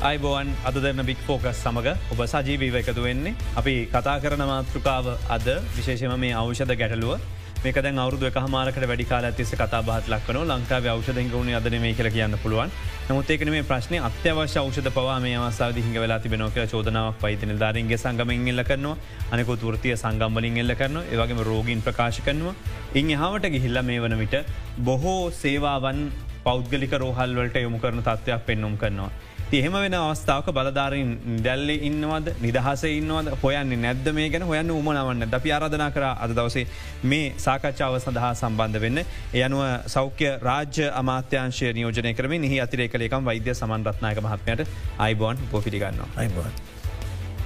අයිබෝවන් අද දෙන්න බික් ෆෝකස් සමඟ ඔබ සජීවීව එකතු වෙන්නේ. අපි කතා කරන මාතෘකාව අද විශේෂම මේ අවෂධ ගැටලුව. මේක දැන් අවුදු එක හමාරකට වැඩිකාල ඇතිස කතා බහත් ලක්වන ලංකාව අවෂධගවුණ අදන මේ කියල කියන්න පුළුවන්. නමුත්තේකන මේ ප්‍රශ්න. අත්‍යවශ්‍ය අවෂධ පවා මේ අවසාද හිඟ වෙලා තිබෙනෝ කියල චෝදනාවක් පයිතින ධරන්ගේ සංගමෙන් එල්ල කරනවා. අනෙකු තුෘතිය සංගම්බලින් එල්ල කරන ඒවගේම රෝගීන් ප්‍රකාශ කරනවා. ඉන් එහාවට ගිහිල්ල මේ වන විට බොහෝ සේවාවන් පෞද්ගලික රෝහල්වලට යොමු කරන තත්ත්වයක් පෙන්නුම් කරනවා. එහෙම වෙන අවස්ථාවක බලධාරින් දැල්ල ඉන්නවද නිදහස ඉන්නවද හොයන්නේ නැද්ද මේ ගැන හොයන්න උමනවන්න අපි ආරධනා කර අද දවසේ මේ සාකච්ඡාව සඳහා සම්බන්ධ වෙන්න. එයනුව සෞඛ්‍ය රාජ්‍ය අමාත්‍යංශය නියෝජනය කරම නිහි අතිරේකලේකම් වෛද්‍ය සමන්රත්නායක මහත්මයට අයිබෝන් පොපිටිගන්න අයිබෝන්.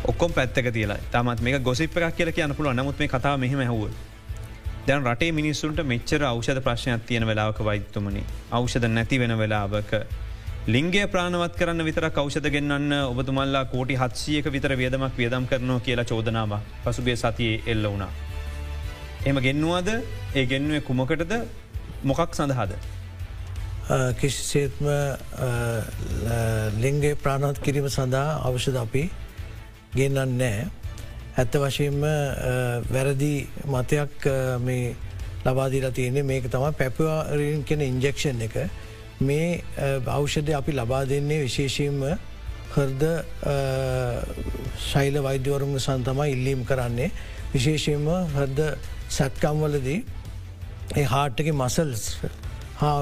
ඔක්කොම් පැත්තක තියලා තමත් මේ ගොසිප්පක් කියල කියන පුළුව නමුත් මේ කතාව මෙහෙම හැවුව. දැන් රටේ මිනිස්සුන්ට මෙච්චර අවෂධ ප්‍රශ්නයක් තියෙන වෙලාවක වෛත්තුමනි අවෂධ නැති වෙන වෙලාවක ලිංගේ ප්‍රාණවත් කරන්න විතර කෞෂධ ගෙන්න්න ඔබතුමල්ලා කෝටි හත්සියක විතර වියදමක් වියදම් කරනවා කියලා චෝදනාව පසුබේ සතියේ එල්ල වුණා. එම ගෙන්නුවද ඒ ගෙන්නුවේ කුමකටද මොකක් සඳහාද. කිසිසේත්ම ලිංගේ ප්‍රාණත් කිරීම සඳහා අවෂද අපි ගෙන්න්න නෑ. ඇත්ත වශයෙන්ම වැරදි මතයක් මේ ලබාදීලා තියන්නේ මේක තම පැපවාරින් කෙන ඉන්ජෙක්ෂන් එක මේ අවෂධ අපි ලබා දෙන්නේ විශේෂයෙන්ම හර්ද ශෛල වෛද්‍යවරුම සන්තමයි ඉල්ලීම් කරන්නේ විශේෂයෙන්ම හර්ද සැත්කම්වලදී ඒ හාට්ටක මසල්ස් හා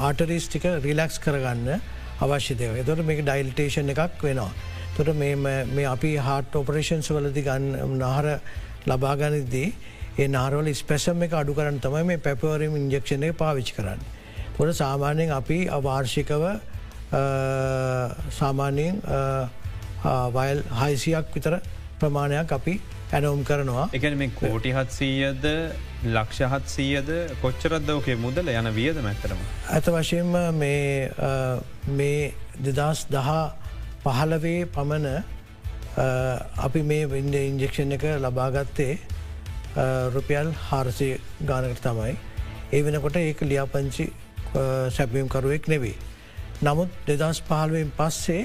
ආටරිස් ටික රිලක්ස් කරගන්න අවශ්‍යතය තොට මේක ඩයිල්ටේෂන් එකක් වෙනවා. තොට මේ අපි හාට ඔපරේෂන්ස් වලදි ගන්න නහර ලබාගනිදී ඒ නාරවල ස්පෙසම් එක අඩු කරන්න තමයි මේ පැපවරීම ඉන්ජෙක්ෂණය පාවිච් කරන්න. පොට සාමාන්‍යයෙන් අපි අවාර්ෂිකව සාමාන්‍යයෙන් වයල් හයිසියක් විතර ප්‍රමාණයක් අපි ඇනවම් කරනවා එක මේ කෝටිහත් සීයද ලක්ෂහත් සීයද කොච්චරද්දෝකේ මුදල යන වියද මැතරම. ඇත වශයෙන්ම මේ දෙදස් දහා පහලවේ පමණ අපි මේ වින්ඩ ඉන්ජෙක්ෂන් එක ලබාගත්තේ රුපියල් හාරසය ගානකට තමයි. ඒ වෙනකොට ඒක ලියාපංචි සැපීම්කරුවෙක් නෙවේ. නමුත් දෙදස් පහල්ුවෙන් පස්සේ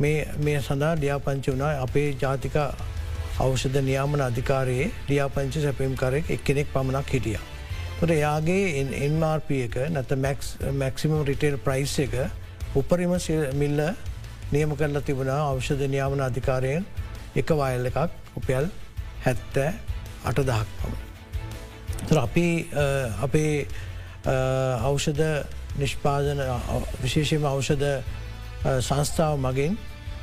මේ සඳහා ලියාපංචි වුණා අපේ ජාතික අවෂධ නියාමන අධිකාරයේ ලියාපංචි සැපීම්කරෙක් එක්කෙනෙක් පමණක් හිටිය. ට එයාගේ එන්මාර්ප එක නැත මැක්සිමම් රිටේල් ප්‍රයිස් එක උපරිම මිල්ල නියම කරලා තිබුණා අවෂධ නියාමන අධිකාරයෙන් එක වයල් එකක් උපයල් හැත්තෑ අට දහක් පම. අපි අපේ අවෂධ නිෂ්පාදන විශේෂම අවෂධ සංස්ථාව මගින්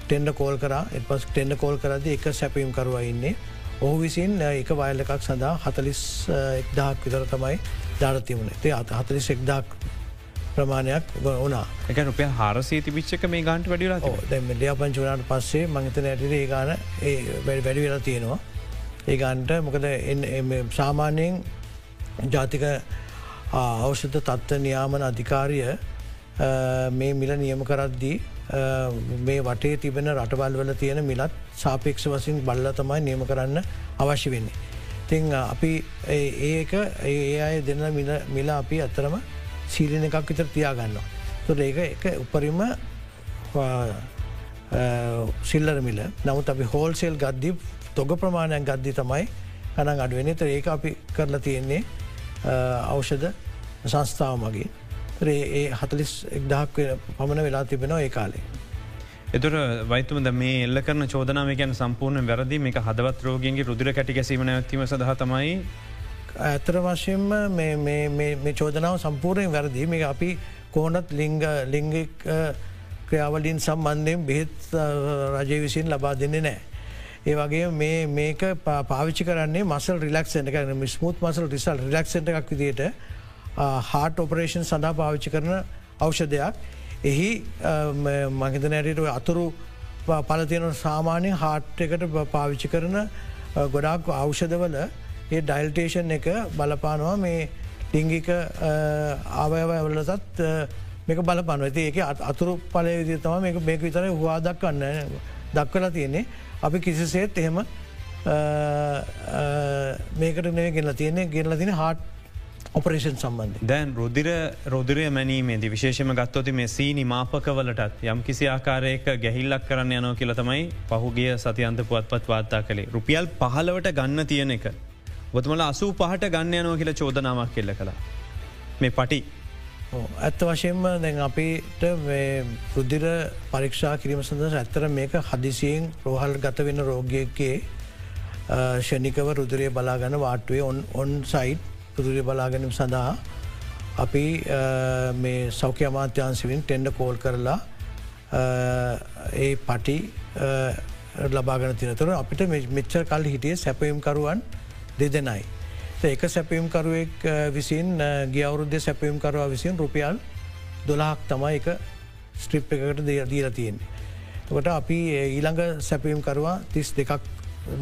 ටෙන්ඩ කෝල් කර. එපස් ටෙන්ඩ කෝල් කරද එක සැපීම් කරුව ඉන්නේ. ඔහු විසින් එක වයල් එකක් සඳහා හතලිස් එක්දහක් විතර තමයි ධාරතිවුණ තේ අත හතලිස් එක්දක් ප්‍රමාණයක් වනා එක රුපය හාරසේ තිබිච්චක මේ ගන්ට වැඩිලා දැ ලියාපංච වනාට පස්සේ මංතන ඇටිර ඒ ගාන වැඩි වෙලා තියෙනවා. ඒ ගන්ට මොකද සාමාන්‍යයෙන් ජාතික අවෂධ තත්ත්ව නියාමන අධිකාරිය මේ මිල නියම කරද්දී මේ වටේ තිබෙන රටවල් වල තියෙන මිලත් සාපේක්ෂ වසින් බල්ල තමයි නියම කරන්න අවශ්‍ය වෙන්නේ. තිං අපි ඒක ඒ අය දෙන්න මිල අපි අත්තරම සීලන එකක් විතර තියාගන්නවා. තුොට ඒක එක උපරිම සිල්ලර මිල නමුත් අපි හෝල්සෙල් ගද්දී තොග ප්‍රමාණයක් ගද්දි තමයි කනන් අඩුවෙන තර ඒක අපි කරලා තියෙන්නේ අවෂධ සංස්ථාව මගේ ඒ හතලිස් එක්දහක් පමණ වෙලා තිබෙනවා ඒ කාලේ. එතුර වයිතුමද මේ එල්ල කරන චෝදනාවකයන් සම්පූර්ණ වැරදි මේ හදවත් රෝගන්ගේ රුදුර කැටි ගැසීමන ඇතිම සඳහ තමයි ඇතර වශයෙන්ම මේ චෝදනාව සම්පූර්ණයෙන් වැරදි මේ අපි කෝනත් ලිංග ලිංගික් ක්‍රියාවලින් සම්බන්ධයෙන් බෙහෙත් රජය විසින් ලබා දෙන්නේ නෑ. ඒ වගේ මේ මේක පාවිච්චි කරන්නේ මසල් රිලක්ෂ එක ස්මුත් මසල් රිසල් රිලක්ෂට එකක් විදිට හාට ඔපරේෂන් සඳහා පාවිච්චි කරන අවෂධයක් එහි මහිත නැටට අතුරු පලතියන සාමාන්‍ය හාට් එකට පාවිච්චි කරන ගොඩාක් අවෂධවල ඒ ඩයිල්ටේෂන් එක බලපානවා. මේ ලිංගික ආවයවලතත් මේක බලපන ඇති ඒක අතුරු පලය විදි තම මේක මේක විතර හවා දක්වන්න දක්වලා තියෙන්නේ. අපි කිසිසේත් එහෙම මේකට නේ ගෙල්ල තියන්නේ ගෙල්ල තින හාට් ඔපරේෂන් සම්බන්ධ. දැන් රුදිර රොදිරය මැනීමේදී විශේෂම ගත්තොති මේ සීනි මාපකවලටත් යම් කිසි ආකාරයක ගැහිල්ලක් කරන්න යනෝ කියලතමයි පහුගිය සතියන්ත පුවත්පත් වාර්තා කළේ රුපියල් පහලවට ගන්න තියෙන එක. බොතුමල අසූ පහට ගන්න යනෝ කියල චෝදනාවක් කෙල්ල කළ. මේ පටි ඇත්ත වශයෙන්ම දැන් අපිට පුද්දිර පරීක්ෂා කිරීම සඳ ඇත්තර මේක හදිසියෙන් රෝහල් ගත වෙන රෝගයකේ ෂණිකව රුදුරය බලාගන්න වාටුවේ ඔන් ඔන් සයිට් පුදුරය බලාගැනීම සඳහා අපි මේ සෞඛ්‍ය අමාත්‍යන්සිවින් ටෙන්ඩ කෝල් කරලා ඒ පටි ලබාගන තිනතුර අපිට මෙච්චර කල් හිටිය සැපයම්කරුවන් දෙදෙනයි. එක සැපයම්කරුවෙක් විසින් ගියවුරුද්ධ සැපයම්කරවා විසින් රුපියල් දොලාහක් තමයි එක ස්ට්‍රිප් එකට දීලා තියෙන්නේ. තකට අපි ඊළඟ සැපයම්කරවා තිස් දෙකක්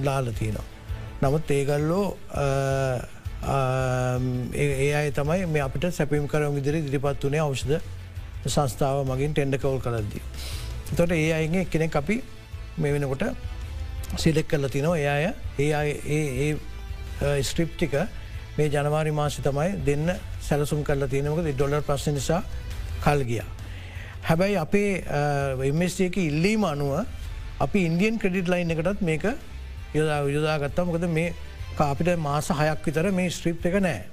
ලාල තියෙනවා. නමුත් ඒගල්ලෝ ඒ අය තමයි මේ අපිට සැපිම් කරම විදිරි දිරිපත් වනේ අවෂද සංස්ථාව මගින් ටෙන්ඩ කවල් කරද්දී. තොට ඒ අයගේ කෙනෙක් අපි මේ වෙනකොට සිලෙක් කල්ල තිනවා ඒ අය ඒ අය ඒ ස්ට්‍රිප්ටික මේ ජනවාරි මාසි තමයි දෙන්න සැලසුම් කරලා තියෙනමක ඩොලර් ප්‍රශ් නිසා කල් ගියා. හැබැයි අපේ එමස්ක ඉල්ලීම අනුව අපි ඉන්දියන් ක්‍රඩිට් ලයින් එකටත් මේක යොදා යොදාගත්තා මොකද මේ අපිට මාස හයක් විතර මේ ස්ට්‍රිප් එක නෑ.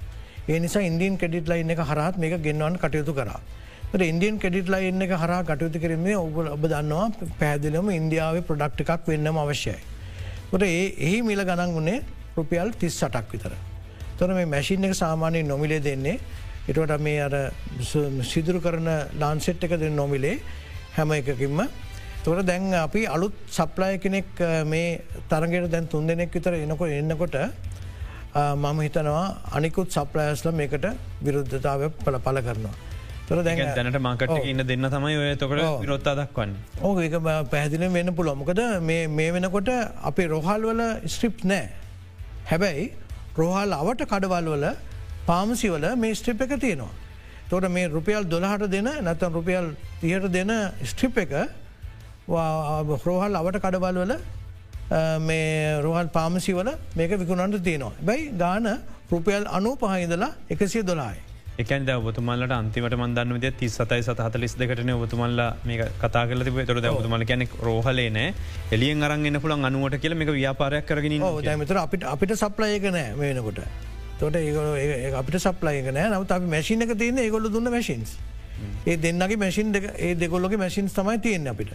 ඒ නිසා ඉන්දියන් කෙඩිට ලයින්න එක හරත් මේක ගෙන්වන්න කටයුතු කරා. ඉන්දියන් කෙඩිට ලයින්න එක හර කටයුතු කිරීමේ ඔබ ඔබ දන්නවා පැදිලම ඉන්දියාව ප්‍රඩක්් එකක් වෙන්නම අවශ්‍යයි. ට ඒ එහි මිල ගණන් වුණේ රුපියල් තිස් සටක් විතර. තොර මේ මැසින් එක සාමානය නොමිලේ දෙන්නේ එටට මේ අර සිදුරු කරන ලාන්සෙට් එක දෙ නොමිලේ හැම එකකින්ම තොර දැන් අපි අලුත් සප්ලාය කෙනෙක් මේ තරගෙට දැන් තුන් දෙනෙක් විතර එනකොට එන්නකොට මම හිතනවා අනිකුත් සප්ලයස්ල මේකට විරුද්ධතාව පල පල කරනවා. තොර දැන් දැනට මාකට ඉන්න දෙන්න තමයි ඔය තොකට විරොත්තා දක්වන්න. ඕ ඒක පැහදිලි වෙන්න පුළොමකද මේ වෙනකොට අපේ රොහල් වල ස්ට්‍රිප් නෑ. හැබැයි රෝහල් අවට කඩවල් වල පාමසිවල මේ ස්ට්‍රිප් එක තියෙනවා. තොට මේ රුපියල් දොළහට දෙන නැතන් රුපියල් තිහට දෙන ස්ට්‍රිප් එක රෝහල් අවට කඩවල් වල මේ රෝහල් පාමසිවල මේක විකුණන්ට තියෙනවා. බැයි ගාන රුපියල් අනු පහහිදලා එකසිය දොලායි. එකන් ඔබතුමල්ලට අන්තිමට මන්දන්න විද තිස් සතයි සත හතලිස් දෙකටන ඔබතුමල්ල මේ කතා කල තිබ තොර ඔබතුමල කැනෙක් රෝහලේ නෑ. එලියෙන් අරන්න පුළන් අනුවට කියල මේ ව්‍යාපාරයක් කරගෙන මතර අපිට අපිට සප්ලයක නෑ වෙනකොට. තොට ඒ අපිට සප්ලයක නෑ. නවත් අපි මැසිිනක තියන ඒගොල දුන්න මැසින්ස් ඒ දෙන්නගේ මැසින් ඒ දෙකොල්ලොගේ මැසින්ස් තමයි තියෙන අපිට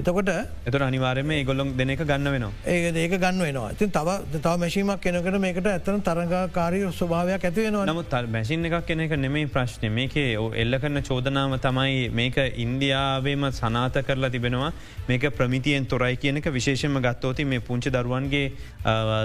එතකොට එතට අනිවාරම ගොල්ලොන් දෙනක ගන්න වෙනවා. ඒ ඒක ගන්න වෙනවා. ඉතින් තව තව මැශීමක් කෙනකට මේකට ඇතන තරගකාරය ස්වභාවයක් ඇති වෙනවා නමුත් මැසින් එකක් කෙනෙක නෙමේ ප්‍රශ්නය මේකේ එල්ල කරන චෝදනාව තමයි මේක ඉන්දියාවේම සනාත කරලා තිබෙනවා. මේක ප්‍රමිතියෙන් තොරයි කියනක විශේෂම ගත්තෝති මේ පුංචි දරුවන්ගේ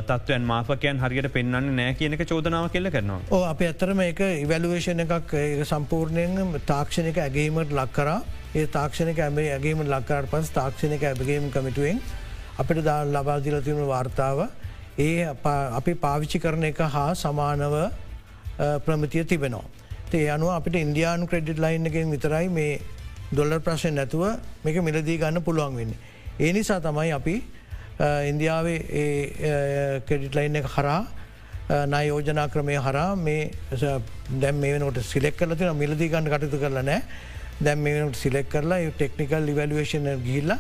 තත්වයන් මාපකයන් හරියට පෙන්න්න නෑ කියනක චෝදනාව කෙල්ල කරනවා. ඕ අප ඇතරම එක ඉවැලුවේෂණ එකක් සම්පූර්ණයෙන් තාක්ෂණක ඇගේීමට ලක් කරා ඒ තාක්ෂණක ඇබේ ඇගේම ලක්කාට පස් තාක්ෂණක ඇබගේම කමිටුවෙන් අපිට දා ලබාදිල තිබුණු වාර්තාව ඒ අපි පාවිච්චි කරන එක හා සමානව ප්‍රමතිය තිබෙනවා. ඒ අනුව අපිට ඉන්දයානු ක්‍රෙඩිට් ලයින් එකෙන් විතරයි මේ දොල්ල ප්‍රශ්න නැතුව මේක මිලදී ගන්න පුළුවන් වෙන්න. ඒ නිසා තමයි අපි ඉන්දියාවේ කෙඩිට ලයින් එක හරා නයෝජනා ක්‍රමය හරා මේ දැම් මේ වෙනට සිලෙක් කල තින මිලදී ගන්න කටතු කරල නෑ දැම් මේනට සිලෙක් කරලා ටෙක්නිකල් ඉවලුවේෂන ගිල්ල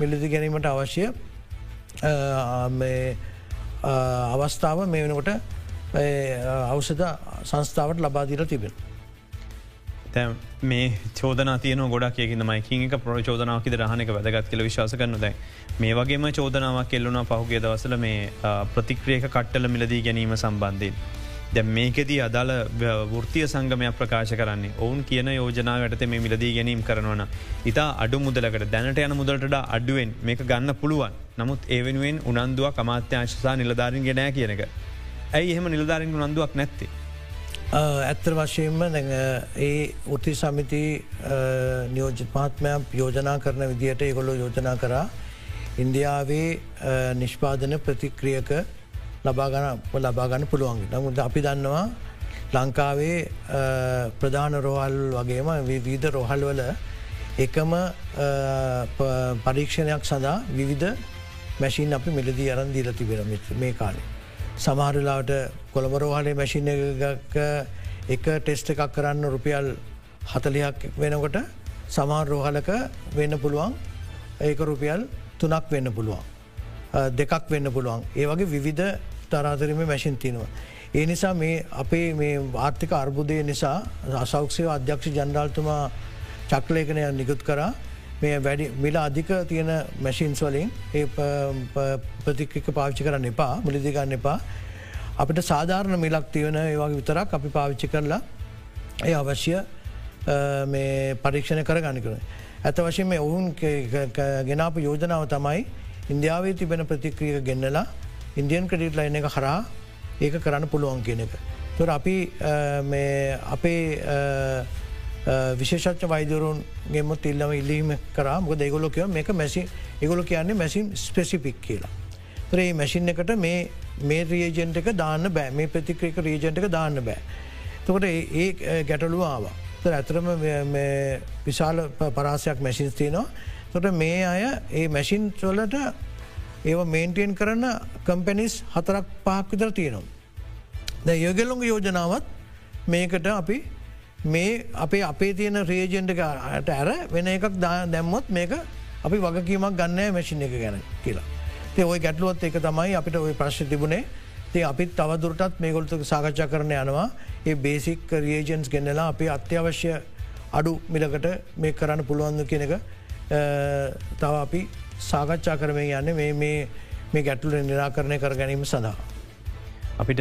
මිලදි ගැනීමට අවශ්‍ය අවස්ථාව මේ වෙනකොට අවසද සංස්ථාවට ලබාදිර තිබෙන. මේ චෝදන තියන ගොඩක් කියකින්න මයිකික ප්‍රචෝදනාවකි රහනක වැදගත් කියල විශවාස කරනු දැයි මේ වගේම චෝදනාවක් කෙල්ලුණ පහුගේ දවසල මේ ප්‍රතික්‍රියක කට්ටල මිලදී ගැනීම සම්බන්ධයෙන්. දැ මේකෙදී අදාළ වෘතිය සංගමයක් ප්‍රකාශ කරන්නේ ඔවුන් කියන යෝජනාවට මේ මිලදී ගැනීම් කරනවන. ඉතා අඩු මුදලකට දැනට යන මුදලට අඩුවෙන් මේක ගන්න පුළුවන් නමුත් ඒ වෙනුවෙන් උනන්දුවක් අමාත්‍යංශසා නිලධාරින් ගෙනෑ කියනක. ඇයි එහෙම නිලධාරින් උනන්දුවක් නැත්තේ. ඇත්තර වශයෙන්ම ඒ උත්ති සමිති නියෝජිත මහත්මයක් යෝජනා කරන විදිහට ඒගොල්ලො යෝජනා කරා ඉන්දියාවේ නිෂ්පාදන ප්‍රතික්‍රියක ලබාගන ලබාගන්න පුළුවන් නමුද අපි දන්නවා ලංකාවේ ප්‍රධාන රෝහල් වගේම විවිධ රොහල් වල එකම පරීක්ෂණයක් සඳහා විවිධ මැසින් අපි මිලදී අරන් දීල තිබෙන මේ කාලේ. සමහරලාට කොළඹරෝහලේ මැසින් එක එක ටෙස්ට එකක් කරන්න රුපියල් හතලියක් වෙනකොට සමාන් රෝහලක වෙන්න පුළුවන් ඒක රුපියල් තුනක් වෙන්න පුළුවන්. දෙකක් වෙන්න පුළුවන්. ඒ වගේ විවිධ තරාතරම මැසින් තිනවා. ඒ නිසා මේ අපේ මේ ආර්ථික අර්බුදය නිසා අසෞක්ෂය අධ්‍යක්ෂ ජනරාල්තුමා චක්ලේකනය නිකුත් කරා මේ වැඩි මිල අධික තියෙන මැසින්ස් වලින් ඒ ප්‍රතික්‍රික පාවිච්චි කරන්න එපා මුලිදිගන්න එපා. අපිට සාධාරණ මිලක් තියවන ඒවාගේ විතරක් අපි පාවිච්චි කරලා ඒ අවශ්‍ය පරීක්ෂණ කර ගනිකර. ඇත වශයෙන් මේ ඔවුන් ගෙනාප යෝජනාව තමයි ඉන්දියාවේ තිබෙන ප්‍රතික්‍රිය ගෙන්නලා ඉන්දියන් ක්‍රඩිට් ලයින එක හරා ඒක කරන්න පුළුවන් කියන එක. තුර අපි අපේ විශේෂච්ච වෛදරුන් ගෙමුත් ඉල්ලම ඉල්ලීම කරා මොක දෙගොලොකව මේක මැසි ඒගොලො කියන්නේ මැසින් ස්පෙසිපික් කියලා. ඒ මැසින් එකට මේ මේ රියජෙන්ට එක දාන්න බෑ මේ ප්‍රතික්‍රේක රීජෙන්ට එක දාන්න බෑ. තකොට ඒ ගැටලු ආවා. ඇතරම විශාල පරාසයක් මැසින්ස් තියනවා. තොට මේ අය ඒ මැසින් චොලට ඒව මේන්ටෙන් කරන්න කම්පැනිස් හතරක් පහක් විතර තියෙනවා. ද යොගෙල්ලොඟ යෝජනාවත් මේකට අපි මේ අපේ අපේ තියෙන රේජෙන්ට අට ඇර වෙන එකක් දැම්මොත් මේක අපි වගකීමක් ගන්න මැසින් එක ගැන කියලා. තේ ඔය ගැටලුවත් එක තමයි අපිට ඔය ප්‍රශ්ි තිබුණේ ති අපිත් තවදුරටත් මේගොල්තු සාකච්ඡා කරන යනවා ඒ බේසික් රියජන්ස් ගෙන්නලා අපි අත්‍යවශ්‍ය අඩු මිලකට මේ කරන්න පුළුවන්ද කියන එක තව අපි සාකච්ඡා කරමය යන්න මේ ගැටලු නිරාකරණය කර ගැනීම සඳහා. අපිට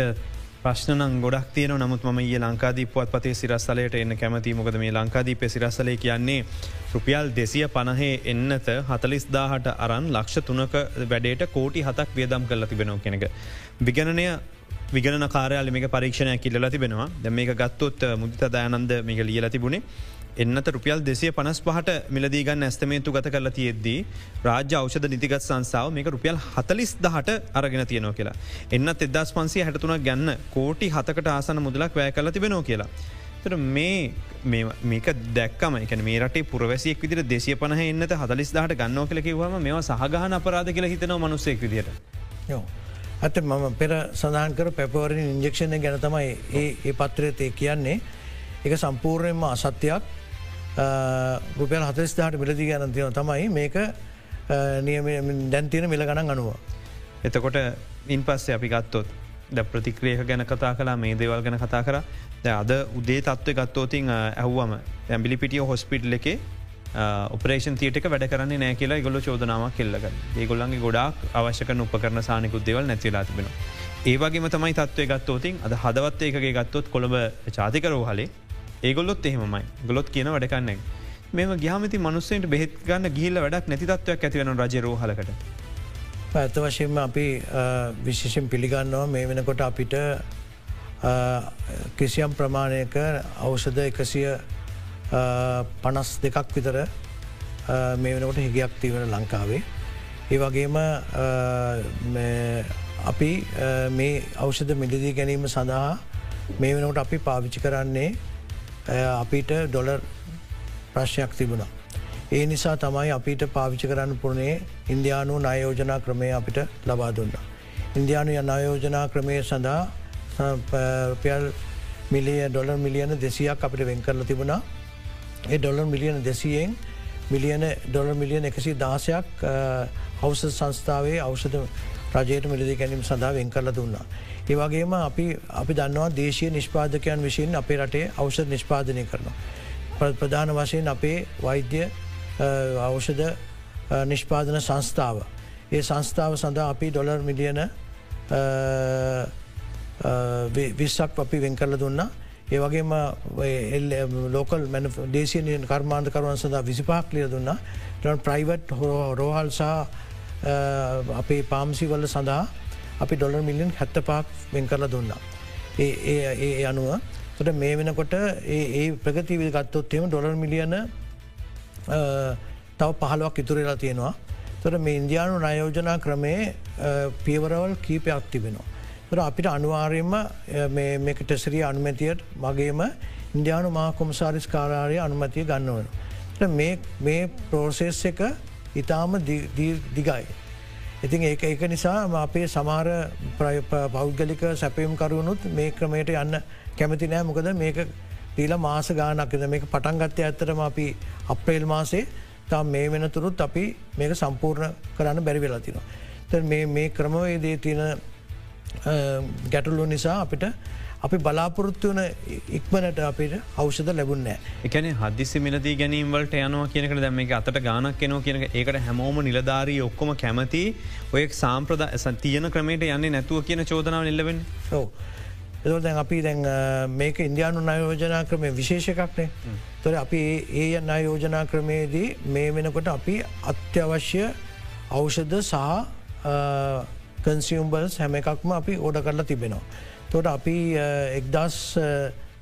ප්‍රශ්න ගොඩක් තියන නමුත් ම ඒ ලංකාදීපුවත් පතේ සිරස්සලයට එන්න කැමති මොකද මේ ලංකාදීප සිරස්සලය කියන්නේ රුපියල් දෙසිය පණහේ එන්නත හතලිස්දාහට අරන් ලක්ෂ තුනක වැඩේට කෝටි හතක් වියදම් කරල තිබෙනව කෙනෙක. විගණනය විගන කාරයාල මේක පරීක්ෂණය කිල්ල තිබෙනවා ද මේක ගත්තොත් මුදිත දයනන්ද මේක ලියල තිබුණේ එන්නත රුපියල් දෙසිය පනස් පහට මිලදීගන්න ඇස්තමේතු ගත කරලා තියෙද්දී රාජ්‍ය අවෂද නිතිගත් සංසාාව මේක රුපියල් හතලිස් දහට අරගෙන තියනෝ කියලා. එන්නත් එදස් පන්සිය හැටතුන ගැන්න කෝටි හතකට ආසන මුදලක් වැෑ කල තිබෙනෝ කියලා. තර මේ මේක දැක්කම එක මේ රට පුරවැසියෙක් විදිර දෙසිය පනහ එන්නත හතලිස් දහට ගන්නෝ කල කිවම මෙවා සහගහන අපරාධ කියලා හිතන මනුස්සෙක් විදිට. යෝ. ඇත මම පෙර සඳහන්කර පැපවරින් ඉන්ජෙක්ෂණය ගැන තමයි ඒ පත්‍රයතය කියන්නේ එක සම්පූර්ණයෙන්ම අසත්‍යයක් රුපියල් හතස්දාට මිලදී ගැන තියෙන තමයි මේක නියම දැන්තියන මිල ගණන් අනුව. එතකොට ඉන් පස්සේ අපි ගත්තොත් ද ප්‍රතික්‍රේක ගැන කතා කලා මේ දේවල් ගැන කතා කර අද උදේ තත්ව ගත්තෝතින් ඇහ්වම ඇම්බිලි පිටිය හොස්පිටල් එකේ ඔපරේෂන් තියටක වැඩ කරන්න නෑ කියලා ගොල චෝදනාවක් කෙල්ලක ඒගොල්ලන්ගේ ගොඩක් අවශ්‍යක උපකරන සානිකුත් දෙවල් නැතිලා තිබෙන. ඒවගේම තමයි තත්වය ගත්තෝතින් අද හදවත් ඒකගේ ගත්තොත් කොළඹ චාතිකරෝ හලේ ඒගොල්ලොත් එහෙමයි ගොලොත් කියන වැඩකන්න මෙම ගහමති මනුස්සේට බෙහෙත් ගන්න ගිහිල්ල වැඩක් නැතිතත්වයක් ඇතිවන රජරෝහලකට. ඇත වශයෙන්ම අපි විශේෂෙන් පිළිගන්නවා මේ වෙනකොට අපිට කිසියම් ප්‍රමාණයක අවෂධ එකසිය පනස් දෙකක් විතර මේ වෙනකොට හිගයක් තිවන ලංකාවේ. ඒ වගේම අපි මේ අවෂධ මිලදී ගැනීම සඳහා මේ වෙනකට අපි පාවිච්චි කරන්නේ අපිට ඩොලර් ප්‍රශ්යක් තිබුණා. ඒ නිසා තමයි අපිට පාවිච්චි කරන්න පුරණේ ඉන්දයානු නයෝජනා ක්‍රමය අපිට ලබා දුන්න. ඉන්දයානු ය නයෝජනා ක්‍රමය සඳහා පියල් මිලිය ඩොලර් මිලියන දෙසියක් අපිට වෙන් කරල තිබුණා. ඒ ඩොලර් මිලියන දෙසියෙන් මිලියන ඩොලර් මිලියන එකසි දාසයක් හවස සංස්ථාවේ අවෂද රජයට මිලදි ගැනීම සඳහා වෙන් කරල දුන්නා. ඒවගේම අපි අපි දන්නවා දේශය නිෂ්පාදකයන් විසින් අපේ රටේ අවෂද නිෂ්පාදනය කරනවා. ප්‍රධාන වශයෙන් අපේ වෛද්‍ය අවෂද නිෂ්පාදන සංස්ථාව. ඒ සංස්ථාව සඳහා අපි ඩොලර් මිලියන විස්සක් අපි වෙන් කරල දුන්න. ඒවගේම ලෝකල් දේශය කර්මාන්ත කරුවන් සඳහා විසිපාක් ලිය දුන්න ටන් ප්‍රයිවට් හෝ රෝහල් සහ අපේ පාම්සිවල්ල සඳහා අපි ඩොලර් මිලියන් හැත්ත පාක් වෙන් කරලා දුන්නා. ඒ අනුව තොට මේ වෙනකොට ඒ ප්‍රගතිවි ගත්තොත්තේම ඩොලර් මිලියන තව පහළුවක් ඉතුරලා තියෙනවා. තොට මේ ඉන්දයානු නයෝජනා ක්‍රමේ පියවරවල් කීපයක් තිබෙනවා. තොට අපිට අනිවාර්යෙන්ම මේක ටෙසරිය අනුමැතියට මගේම ඉන්දයානු මා කොමසාරිස් කාරාරය අනුමතිය ගන්නවන. මේ ප්‍රෝසෙස් එක ඉතාම දිගයි. ඉතින් ඒ ඒක නිසා අපේ සමාර පෞද්ගලික සැපයම් කරුණුත් මේ ක්‍රමයට යන්න කැමති නෑ මොකද මේක ටීල මාස ගානක්ද මේක පටන්ගත්තය ඇත්තරම අපි අප්‍රේල් මාසේ තා මේ වෙනතුරුත් අපි මේක සම්පූර්ණ කරන්න බැරි වෙලා තිනවා. ත මේ ක්‍රමවේදේ තියෙන ගැටලු නිසා අපිට අපි බලාපොරොත්තු වන ඉක්මනට අපිට අවෂද ලැබුන්නෑ එකන හදිසි මිලදී ගැනීමවලට යනවා කියනක දැම එක අතට ගානක් කෙනෝ කියනක ඒකට හැමෝම නිලධාරී ඔක්කොම කැමති ඔය සාම්ප්‍රද තියන ක්‍රමයට යන්නේ නැතුව කියන චෝදනාව නිල්ලවෙන් ඕ එද දැන් අපි දැන් මේක ඉන්දයානු නයෝජනා ක්‍රමය විශේෂකක්නේ තොර අපි ඒ යන්න යෝජනා ක්‍රමේදී මේ වෙනකොට අපි අත්‍යවශ්‍ය අවෂධ සහ කන්සියම්බල්ස් හැම එකක්ම අපි ඕඩ කරලා තිබෙනවා. තොට අපි එක්දස්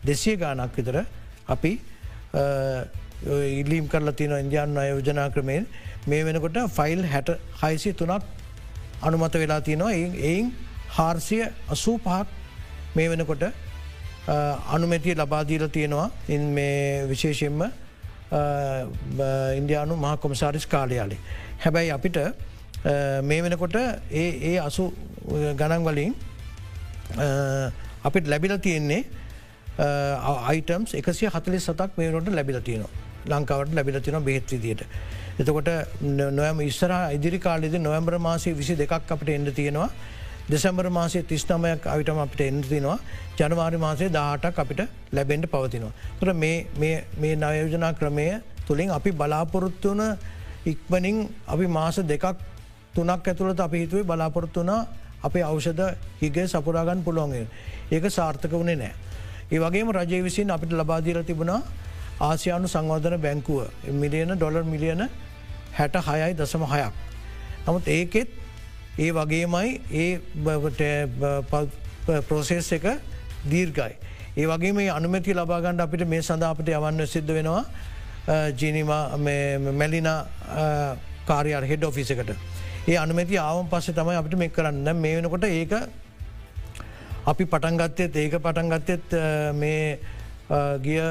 දෙසිය ගානක් විතර අපි ඉල්ලීම් කරලා තින ඉන්දයාන් අයෝජනා ක්‍රමයෙන් මේ වෙනකොට ෆයිල් හැට හයිසි තුනක් අනුමත වෙලා තියෙනවා එයින් හාර්සිය අසූ පහක් මේ වෙනකොට අනුමැතිය ලබාදීල තියෙනවා ඉන් මේ විශේෂෙන්ම ඉන්දයානු මහ කොමසාරිස් කාලයාලේ. හැබැයි අපිට මේ වෙනකොට ඒ ඒ අසු ගණන් වලින් අපිට ලැබිල තියෙන්නේ අයිටම්ස් එකසිය හතලි සතක් මේනට ලැබිල තියනවා ලංකාවට ලැබිල තින බෙහෙත් විදියට. එතකොට නොයම ඉස්සර ඉදිරි කාලෙද නොවම්බර මාසය විසි දෙකක් අපට එන්න තියෙනවා දෙසැම්බර මාසය තිස්නමයක් අවිටම අපිට එන්තිනවා ජනවාරි මාසය දාටක් අපිට ලැබෙන්ට පවතිනවා. තුර මේ නයෝජනා ක්‍රමය තුළින් අපි බලාපොරොත්තුවන ඉක්මනින් අපි මාස දෙකක් තුනක් ඇතුළට අපි හිතුවේ බලාපොරොත්තු වනා අපේ අවෂධ හිගේ සපුරාගන්න පුළුවන්ගේ. ඒක සාර්ථක වනේ නෑ. ඒ වගේම රජය විසින් අපිට ලබාදීර තිබුණා ආසියානු සංවර්ධන බැංකුව මිලියන ඩොලර් මිලියන හැට හයයි දසම හයක්. නමුත් ඒකෙත් ඒ වගේමයි ඒ ප්‍රෝසෙස් එක දීර්ගයි. ඒ වගේ මේ අනුමැති ලබාගන්න අපිට මේ සඳ අපට යවන්න සිද්ධ වෙනවා ජීනිම මැලින කාරයාර හෙඩ් ඔෆිසකට. ඒ අනුමැති ආවම් පස්සේ තමයි අපිට මෙක් කරන්න මේ වෙනකොට ඒක අපි පටන්ගත්තෙත් ඒක පටන්ගත්තෙත් මේ ගිය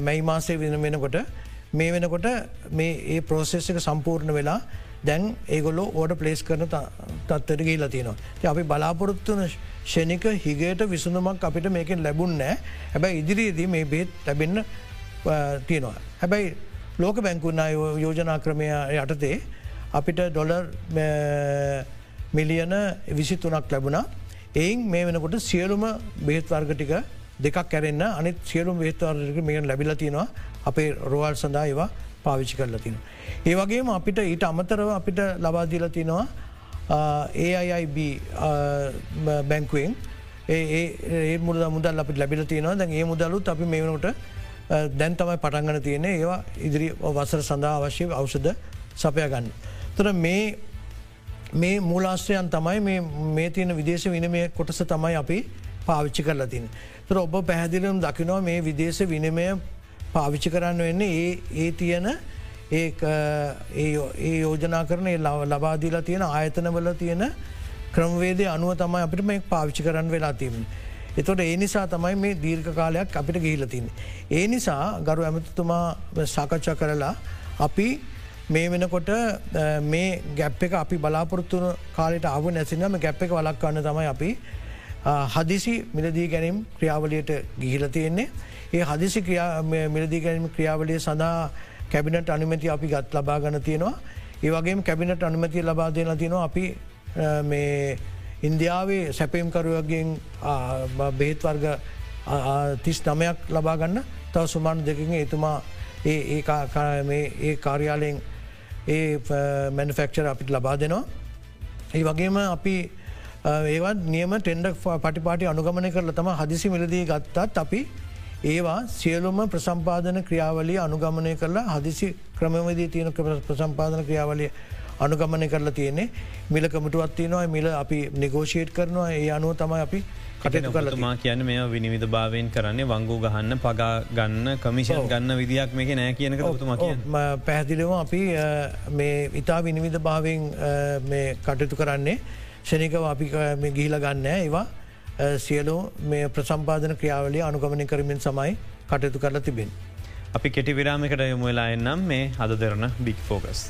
මැයි මාසේ වෙන වෙනකොට මේ වෙනකොට මේ ඒ ප්‍රෝසෙස් එක සම්පූර්ණ වෙලා දැන් ඒගොල්ලො ඕඩ පලේස් කරන තත්තර ගීලා තියෙනවා. අපි බලාපොරොත්තුන ෂණික හිගේට විසුඳමක් අපිට මේකෙන් ලැබුන් නෑ හැබැයි ඉදිරියේදී මේ බේත් ලැබෙන්න තියෙනවා. හැබැයි ලෝක බැංකුන්න යෝජනා ක්‍රමය යටතේ අපිට ඩොලර් මිලියන විසි තුනක් ලැබුණා. එයින් මේ වෙනකොට සියලුම බේත්වර්ගටික දෙකක් කැරෙන්න්න අනිත් සියලුම් බේත්වාර්ගක මේක ලැබිල තියෙනවා අපේ රෝවල් සඳහා ඒවා පාවිච්චි කරලා තින. ඒ වගේම අපිට ඊට අමතරව අපිට ලබාදීල තිනවා AIIB බැංකුවෙන් ඒ මුද මුදල් අපිට ලැබිල තියෙනවා දැන් ඒ මුදලුත් අපි මේවනට දැන් තමයි පටන්ගන තියෙන ඒවා ඉදිරි වසර සඳහා අවශ්‍ය අවසද සපය ගන්න. තොර මේ මේ මූලාශ්‍රයන් තමයි මේ තියෙන විදේශ විනමය කොටස තමයි අපි පාවිච්චි කරලා තින්. තර ඔබ පැහැදිලම් දකිනවා මේ විදේශ විනමය පාවිච්චි කරන්න වෙන්නේ ඒ ඒ තියෙන ඒ යෝජනා කරන ලබාදීලා තියෙන ආයතනවල තියෙන ක්‍රමවේදය අනුව තමයි අපිට මේ පාවිච්චි කරන්න වෙලා තිීම. එතොට ඒ නිසා තමයි මේ දීර්ඝ කාලයක් අපිට ගිහිලතින්. ඒ නිසා ගරු ඇමතිතුමා සාකච්ඡා කරලා අපි මේ වෙනකොට මේ ගැප් එක අපි බලාපොරත්තුන කාලට අව නැසිනම ගැප් එක වලක්වන්න තමයි අපි හදිසි මිලදී ගැනීම් ක්‍රියාවලියට ගිහිල තියෙන්නේ. ඒ හදිසි මිලදී ගැනීම ක්‍රියාවලිය සඳහා කැබිනට අනුමැති අපි ගත් ලබා ගන්න තියෙනවා. ඒ වගේම කැබිනට අනුමැතිය ලබා දෙන තියෙනවා අපි මේ ඉන්දියාවේ සැපයම්කරුවගෙන් බෙහෙත් වර්ග තිස් නමයක් ලබාගන්න තව සුමාන් දෙකින් එතුමා ඒ ඒ කාර්යාලයෙන් ඒ මැනිෆෙක්චර් අපිට ලබා දෙනවා. ඒ වගේම අපි ඒවත් නියම ටෙන්ඩ පටිපාටි අනුගමනය කරල තම හදිසි මිලදී ගත්තත් අපි ඒවා සියලුම ප්‍රසම්පාදන ක්‍රියාවලිය අනුගමනය කරලා හදිසි ක්‍රමවදී තියෙන ප්‍රසම්පාදන ක්‍රියාවලිය අනුගමනය කරලා තියන්නේ. මිල කමටුවත් තියනවා. මිල අපි නිගෝෂේට් කරනවා. ඒ අනුව තමයි අපි කටයුතු කරලතුමා කියන්න මේ විනිවිධ භාවයෙන් කරන්නේ වංගු ගහන්න පගා ගන්න කමිෂන් ගන්න විදියක් මේක නෑ කියනක තුමා පැහැදිලිව අපි මේ ඉතා විනිවිධ භාවෙන් කටයුතු කරන්නේ ෂනිකව අපි ගිහිල ගන්න ඒවා. සියලු මේ ප්‍රසම්පාදන ක්‍රියාවලිය අනුගමනය කරමින් සමයි කටයුතු කරලා තිබෙන්. අපි කෙටි විරාමිකට යොමු වෙලා එන්නම් මේ හද දෙරන බික් ෆෝකස්.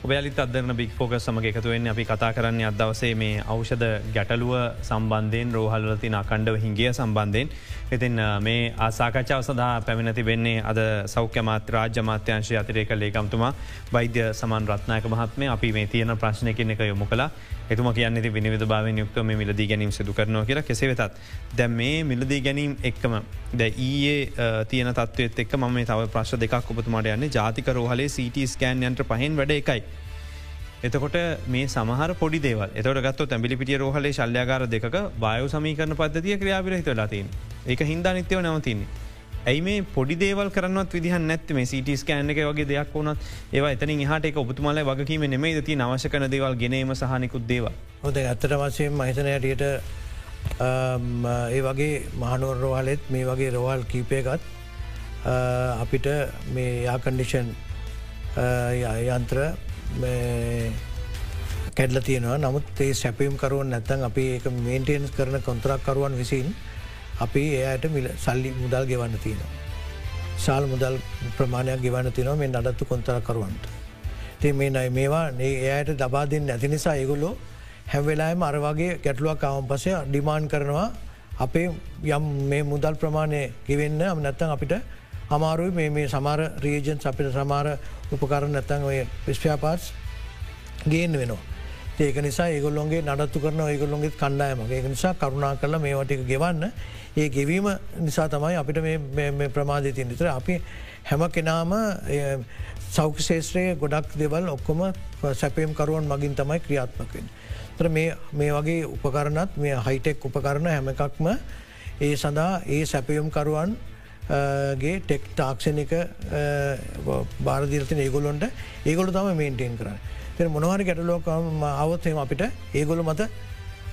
ඔබයාලිත් අදරන බික් ෆෝක සමග එකතුවෙන් අපි කතා කරන්නේ අදවසේ මේ ඖෂධ ගැටලුව සම්බන්ධයෙන් රෝහල්ලතින අකණ්ඩව හිංගිය සම්බන්ධයෙන්. ඉතින් මේ ආසාකච්ඡාව සඳහා පැමිණති වෙන්නේ අද සෞඛ්‍ය මාත්‍ය රාජ්‍ය මාත්‍යංශය අතිරේක ලේකම්තුමා වෛද්‍ය සමන් රත්නායක මහත්මය අපි මේ තියෙන ප්‍රශ්නය කෙන එක යොමු කලා එතුම කියන්නේ විනිවිධ භාව යුක්ත මේ මිලදී ගැනීම සිදු කරනවා කියලා කෙසේ වෙතත්. දැ මේ මිලදී ගැනීම් එක්කම ද ඊයේ තියන තත්වත් එක් ම තව ප්‍රශ් දෙකක් ඔබතුමාට යන්නේ ජාතික රෝහලේ සිට ස්කෑන්යන්ට පහෙන් වැඩ එකයි. එතකොට මේ සමහර පොඩි දේව එතට ගත්ත තැබිලි පිටිය රෝහලේ ශල්්‍යයාගර දෙක බයෝ සමීකරන පද්ධතිය ක්‍රියාවිරහිත ලතින් ඒක හින්දා නිත්‍යව නවතින්නේ. ඇයි මේ පොඩි දේවල් කරනත් විදිහ නැත්ම සිට ස්කෑන එක වගේ දෙයක් වුණත් ඒවා එතන හට එක ඔබතුමල වගකීම නෙමේ ති නවශ කන දේවල් ගෙනීම සහනිකුත් දේව. හොද ඇත්තට වසයෙන් මහිතනයටට ඒ වගේ මහනුවර රෝහලෙත් මේ වගේ රෝහල් කීපයගත් අපිට මේ යාකන්ඩිෂන් යන්ත්‍ර කැඩල තියෙනවා. නමුත් ඒ සැපීම් කරුවන් නැත්තන් අපි ඒ මේන්ටේන්ස් කරන කොන්ත්‍රක්කරුවන් විසින් අපි එයට මිල සල්ලි මුදල් ගෙවන්න තියෙනවා. ශාල් මුදල් ප්‍රමාණයක් ගෙවන්න තිනවා මේ නඩත්තු කොන්තරකරුවන්ට. ති මේ නයි මේවා එයට දබාදින් නැති නිසා ඒගොල්ලෝ හැවෙලාම අරවාගේ ගැටලුවක් අවම් පසය ඩිමාන් කරනවා අපේ යම් මේ මුදල් ප්‍රමාණය ගෙවෙන්න අම නැත්තන් අපිට අමාරුයි මේ මේ සමාර රීජන්ස් අපිට සමාර උපකරන නැතන් ඔය විස්්‍යාපාස් ගේන්න වෙනවා. ඒක නිසා ඒගොල්ලොන්ගේ නඩත්තු කරන ඒගොල්ලොන්ගේ කණ්ඩායම. ඒක නිසා කරුණා කරල මේවටික ගෙවන්න. ඒ ගෙවීම නිසා තමයි අපිට ප්‍රමාධය තින් විතර අපි හැම කෙනාම සෞඛ ශේත්‍රයේ ගොඩක් දෙවල් ඔක්කොම සැපයම් කරුවන් මගින් තමයි ක්‍රියාත්මකෙන්. තර මේ වගේ උපකරණත් මේ හයිටෙක් උපකරණ හැම එකක්ම ඒ සඳහා ඒ සැපයුම් කරුවන් ගේ ටෙක් තාක්ෂණක බාරදිරතින ඒගොලොන්ට ඒගොල තම මේන්ටේන් කරන්න. තෙ මොනවාරි ගැටලෝකම අවත්යම අපිට ඒගොල මත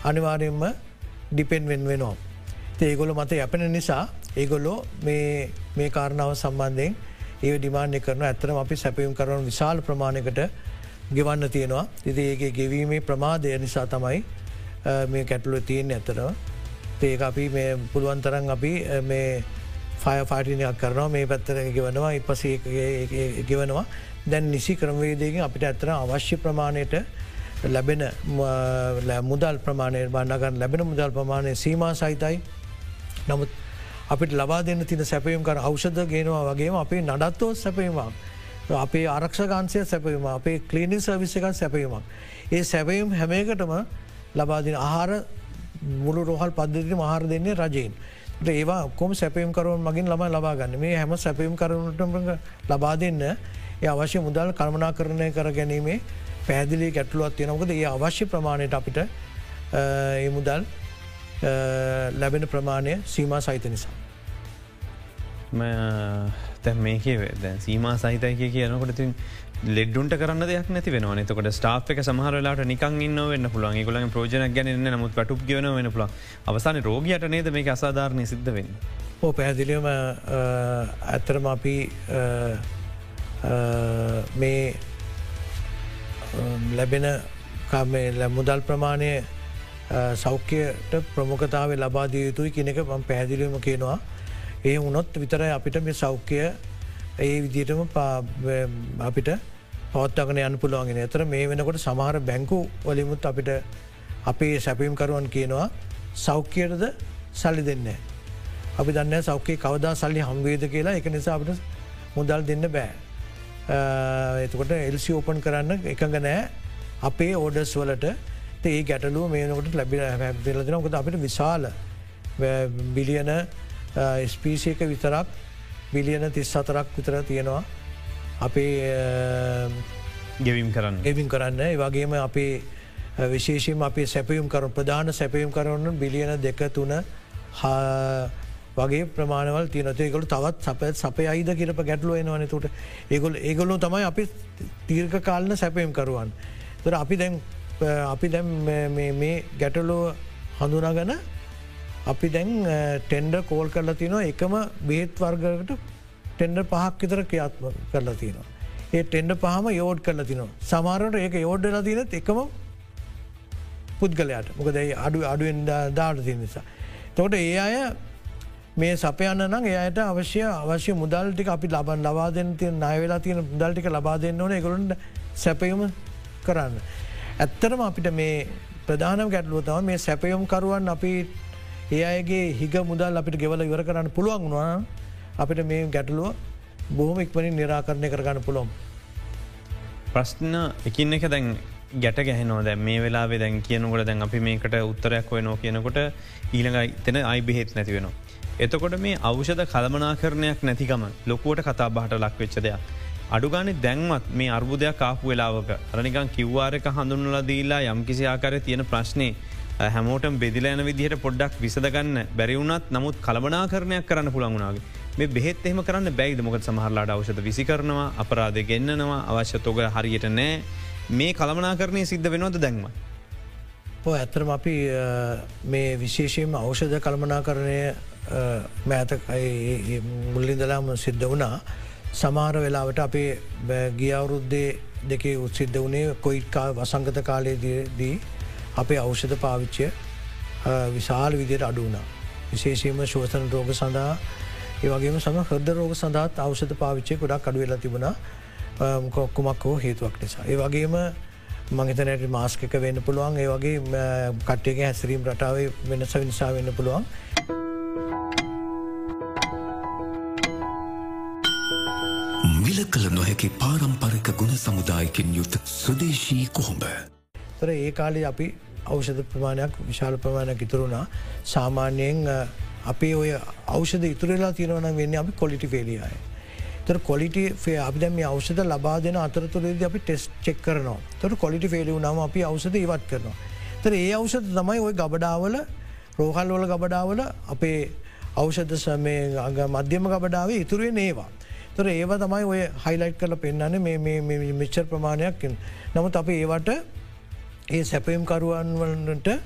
අනිවාරයෙන්ම ඩිපෙන් වෙන් වෙනවා. ඒගොල මත යැපෙන නිසා ඒගොල්ලෝ මේ කාරණාව සම්බන්ධයෙන් ඒ ඩිමාන්ය කරන ඇතරම අපි සැපයුම් කරන විශාල ප්‍රමාණකට ගෙවන්න තියෙනවා. ඉති ඒගේ ගෙවීමේ ප්‍රමාදය නිසා තමයි මේ කැටලුව තියෙන් ඇතරව ඒක අපි මේ පුළුවන්තරන් අපි මේ ෆය පාටිනයක් කරනවා. මේ පැත්තර ගෙවනවා. ඉපසේ ගෙවනවා. දැන් නිසි ක්‍රමවේදයකින් අපිට ඇත්තන අවශ්‍ය ප්‍රමාණයට ලැබෙන මුදල් ප්‍රමාණය බන්නගන්න ලැබෙන මුදල් ප්‍රමාණය සීම සහිතයි නමුත් අපිට ලබා දෙන්න තින සැපයම් කර අවෂධ ගෙනවා වගේම අපේ නඩත්තෝ සැපීමක්. අපේ ආරක්ෂගන්සය සැපීම අපේ කලීනි සර්විසකන් සැපීමක්. ඒ සැපයම් හැමේකටම ලබාදින ආහාර මුළු රෝහල් පද්ධති මහාර දෙන්නේ රජයෙන්. ඒවා ඔක්කොම සැපයම් කරුවන් මගින් ලබ ලබාගන්න මේ හැම සැපයම් කරුණට ලබා දෙන්න ඒ අවශ්‍ය මුදල් කල්මනා කරණය කර ගැනීමේ පැදිලි ගැටලුවත් තියෙනකද ඒ අවශ්‍ය ප්‍රමාණයට අපිට ඒ මුදල් ලැබෙන ප්‍රමාණය සීම සහිත නිසා. තැ මේක සීම සහිතයක කියනකොට තින් ලෙඩ්ඩුන්ට කරන්න දෙයක් නැති වෙන නතකට ස්ටාප් එක සමහරලාට නිකන් ඉන්න වෙන්න පුළන් ගොල ප්‍රෝජන ගැන නමුත් පටුප් ගවන වෙන පුළ අවසාන රෝගයට නේද මේ අසාධාරණය සිද්ධ වෙන්න. ඕ පැහැදිලියම ඇත්තරම අපි මේ ලැබෙන මුදල් ප්‍රමාණය සෞඛ්‍යයට ප්‍රමුඛතාව ලබාදිය යුතුයි කෙනෙක ම පැහැදිලිම කියනවා. ඒ වුණොත් විතර අපිට මේ සෞඛ්‍යය ඒ විදිටම අපිට පවත්තගන යන පුළුවන්ගෙන ඇතර මේ වෙනකොට සමහර බැංකු වලිමුත් අපිට අපේ සැපීම්කරුවන් කියනවා සෞඛ්‍යයටද සල්ලි දෙන්න. අපි දන්න සෞඛ්‍යය කවදා සල්ලි හම්වේද කියලා එක නිසා අපට මුදල් දෙන්න බෑ. එතකොට එල්සි ඕපන් කරන්න එකඟ නෑ. අපේ ඕඩස් වලට. ඒ ගැටලුව මේනකොට ලැබි දෙලදිනකොද අපිට විශාල බිලියන ස්පීසියක විතරක් බිලියන තිස් සතරක් විතර තියෙනවා. අපේ ගෙවිම් කරන්න. ගෙවිම් කරන්න. වගේම අපේ විශේෂම අපේ සැපයුම් කරු ප්‍රධාන සැපයුම් කරන්න බිලියන දෙක තුන වගේ ප්‍රමාණවල් තියනතේකොළ තවත් සපත් සපය අයිද කියරප ගැටලුව එනවන තුට ඒගොල් ඒගොල්ලු තමයි අපි තීර්ක කාලන සැපයම් කරුවන්. තර අපි දැන් අපි දැම් මේ ගැටලෝ හඳුනාගන අපි දැන් ටෙන්ඩ කෝල් කරලා තිනවා එකම බේත් වර්ගකට ටෙන්ඩ පහක් විතර ක්‍රියාත්ම කරලා තියෙනවා. ඒ ටෙන්ඩ පහම යෝඩ් කරලා තිනවා. සමාරට ඒක යෝඩ්ඩලා තිනත් එකම පුද්ගලයාට මොකද අඩු අඩුවෙන් දාට තිය නිසා. තොට ඒ අය මේ සපයන්න නම් එයට අවශ්‍ය අවශ්‍ය මුදල්ටික අපි ලබන් ලබාදෙන් තිය නයවෙලා තියෙන මුදල්ටික ලබා දෙන්න ඕන එකකුලන්ට සැපයුම කරන්න. ඇත්තරම අපිට මේ ප්‍රධානම ගැටලුව තම මේ සැපයුම් කරුවන් අපි ඒ අයගේ හිග මුදල් අපිට ගෙවල ඉවර කරන්න පුළුවන් වුණවා අපිට මේ ගැටලුව බොහොම ඉක්මනින් නිරාකරණය කරගන්න පුළොම්. ප්‍රශ්න එකින් එක දැන් ගැට ගැහනෝ දැ මේ වෙලා දැන් කියනකොට දැන් අපි මේකට උත්තරයක් ඔය නෝ කියනකොට ඊළඟ තෙන අයි බෙහෙත් නැති වෙනවා. එතකොට මේ අවෂධ කළමනාකරණයක් නැතිකම ලොකුවට කතා බහට ලක්වෙච්ච දෙයක්. අඩුගානෙ දැන්වත් මේ අර්බුදයක් කාපු වෙලාවක රනිකන් කිව්වාරක හඳුන්නල දීලා යම් කිසි ආකාරය තියෙන ප්‍රශ්නය හැමෝටම් බෙදිලෑන විදිහට පොඩ්ඩක් විසදගන්න බැරිවුණත් නමුත් කළමනාකරණයක් කරන්න පුළන්ගුණාගේ මේ බෙත් එහම කරන්න බැයිද මොකද සමහරලාට අවෂධ විසි කරනවා අපරාධ ගෙන්න්නනවා අවශ්‍ය තොග හරියට නෑ මේ කළමනාකරණය සිද්ධ වෙනවද දැන්ම. ඇතරම අපි මේ විශේෂයෙන්ම අවෂධ කළමනා කරණය මෑත මුල්ලින්දලාම සිද්ධ වනා සමාර වෙලාවට අපේ ගියවුරුද්දේ දෙකේ උත්සිද්ධ වනේ කොයිට්කා වසංගත කාලයේදී අපේ අවෂධ පාවිච්චය විශාල විදියට අඩුවනා. විශේෂීම ශෝසන රෝග සඳහා ඒවගේම සම හද රෝග සඳහත් අවෂධ පාවිච්චය ගොඩක් අඩුවෙලා තිබුණා කොක්කුමක් හෝ හේතුවක් නිසා. ඒ වගේම මංහිතනයට මාස්කක වෙන්න පුළුවන් ඒ වගේ කට්ටයක හැසිරීම් රටාව වෙනස නිසා වෙන්න පුළුවන්. මිල කළ නොහැකි පාරම්පරික ගුණ සමුදායකින් යුත් සුදේශී කොහොඹ. තර ඒ කාලේ අපි අවෂධ ප්‍රමාණයක් විශාල ප්‍රමාණයක් ඉතුරුණා සාමාන්‍යයෙන් අපේ ඔය අවෂධ ඉතුරලා තියෙනවන වෙන්න අපි කොලිටි ෆෙලියයි. තර කොලිට අපි දැම අවෂධ ලබා දෙන අතරතුරේද අපි ටෙස් චෙක් කරනවා තොර කොලිටි ෆෙලිය නම අපි අවසද ඉවත් කරනවා. තර ඒ අවෂධ තමයි ඔය ගබඩාවල රෝහල්වල ගබඩාවල අපේ අවෂධ සමේ අග මධ්‍යම ගබඩාවේ ඉතුරුවේ නේවා. තොර ඒව තමයි ඔය හයිලයිට් කල පෙන්න්නන මේ මිච්චර් ප්‍රමාණයක් නමුත් අප ඒවට ඒ සැපයම් කරුවන් වලට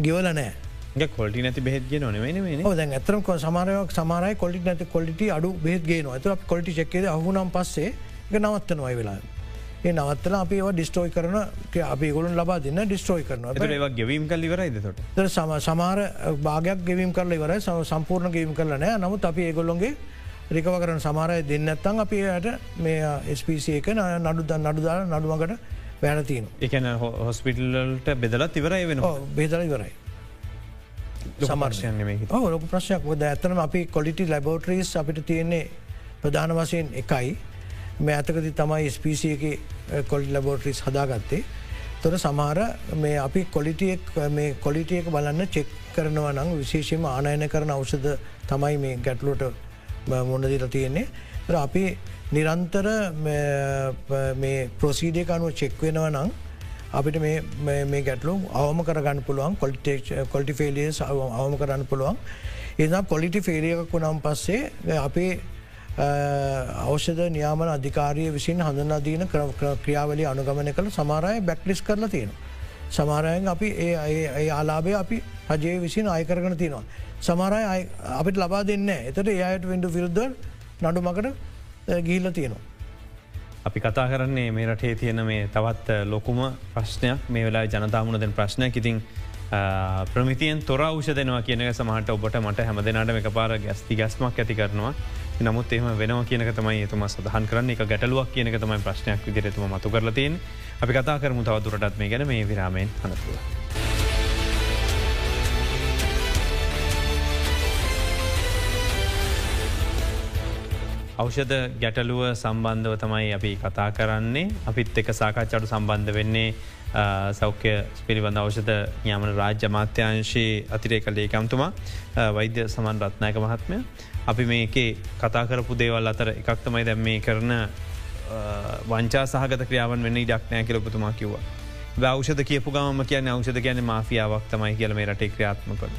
ගෙවල නෑ කොල්ටි නැති බෙත්ගේ නොන දැන් ඇතරම සමාරයක් සමාරය කොලිට නැති කොලිට අඩු බෙත්ගේ ඇත කොලිටි චක්කේ අහුනම් පස්සේ නවත්ත නොයි වෙලා. ඒ නවත්තල අපි ඩිස්ටෝයි කරන අපි ගොලන් ලබා දෙන්න ඩිස්ටෝයි කරන ඒවා ගෙවීම් කල් ඉවරයිදට සම සමාර භාගයක් ගෙවීම් කරල ඉවර සම්පූර්ණ ගේීම් කරලනෑ නමුත් අපි ඒගොල්ලොන්ගේ රිකව කරන සමාරය දෙන්නත්තං අපි යට මේ ස්පC එක නඩු දන්න නඩුදාල නඩුවකට වැෑනතින එකන හොස්පිටල්ලට බෙදලත් ඉවරයි වෙන බේදල ඉවරයි. සමර්ශයන ලොක ප්‍රශ්යක් ද ඇතනම අපි කොලිටි ලැබෝටරීස් අපිට තියෙන්නේ ප්‍රධාන වශයෙන් එකයි. මේ ඇතකති තමයි ස්පීස එක කොලි ලැබෝටරිස් හදාගත්තේ. තොර සමහර මේ අපි කොලිටියෙක් මේ කොලිටියක බලන්න චෙක් කරනවා නම් විශේෂම ආනයන කරන අවෂද තමයි මේ ගැටලුවට මොන්නදිර තියෙන්නේ අපි නිරන්තර මේ ප්‍රොසීඩිය අනුව චෙක්වෙනව නම් අපිට මේ ගැටලු අවම කරගන්න පුළුවන් කොල්ටි ෆේලිය අවම කරන්න පුළුවන් එනම් පොලිටි ෆේලියක වුනම් පස්සේ අපේ අවෂද නියාමන අධිකාරය විසින් හඳනාදීන ක්‍රියාවලි අනුගමන කළ සමාරය බැක්ලිස් කරලා තියෙන. සමාරයෙන් අපි ඒ ආලාබේ අපි රජය විසින් අයකරගන තියෙනවා. සමරය අපිට ලබා දෙන්න එතට එයට වෙන්ඩ විරුද්ධ නඩුමකට ගිහිල්ල තියෙනවා. අපි කතා කරන්නේ මේ රටේ තියෙන මේ තවත් ලොකුම ප්‍රශ්නයක්. මේ වෙලා ජනතාමුණ දෙන ප්‍රශ්නයක්. ඉතින් ප්‍රමිතියෙන් තොර ෞෂ දෙනවා කියනක සමහට ඔබට මට හැම දෙනාට එක පාර ගැස්ති ගැස්මක් ඇති කරනවා. නමුත් එහම වෙනව කියනක තමයි එතුම සඳහන් කරන්න. එක ගැටලුවක් කියනක තමයි ප්‍රශ්නයක් විදිරතුම මතු කරලතින් අපි කතා කරමු තවදුරටත් මේ ගැන. මේ විරාමයෙන් හනතුව. අවෂධ ගැටලුව සම්බන්ධව තමයි අපි කතා කරන්නේ අපිත් එක සාකච්චට සම්බන්ධ වෙන්නේ සෞඛ්‍ය පිළිබඳ අවෂධ යාමන රාජ්‍ය මාත්‍යංශයේ අතිරේ කළ ඒකම්තුමා වෛද්‍ය සමන් රත්නායක මහත්මය අපි මේකේ කතා කරපු දේවල් අතර එකක් තමයි දැම් මේ කරන වංචා සහගත ක්‍රියාවන් වෙන්න ඉඩක්නෑ කියලපතුමා කිව්වා. බෞෂධ කියපු ගම කියන අවෂධ කියන මාෆියාවක් තමයි කියල මේ රටේ ක්‍රියාත්ම කළ.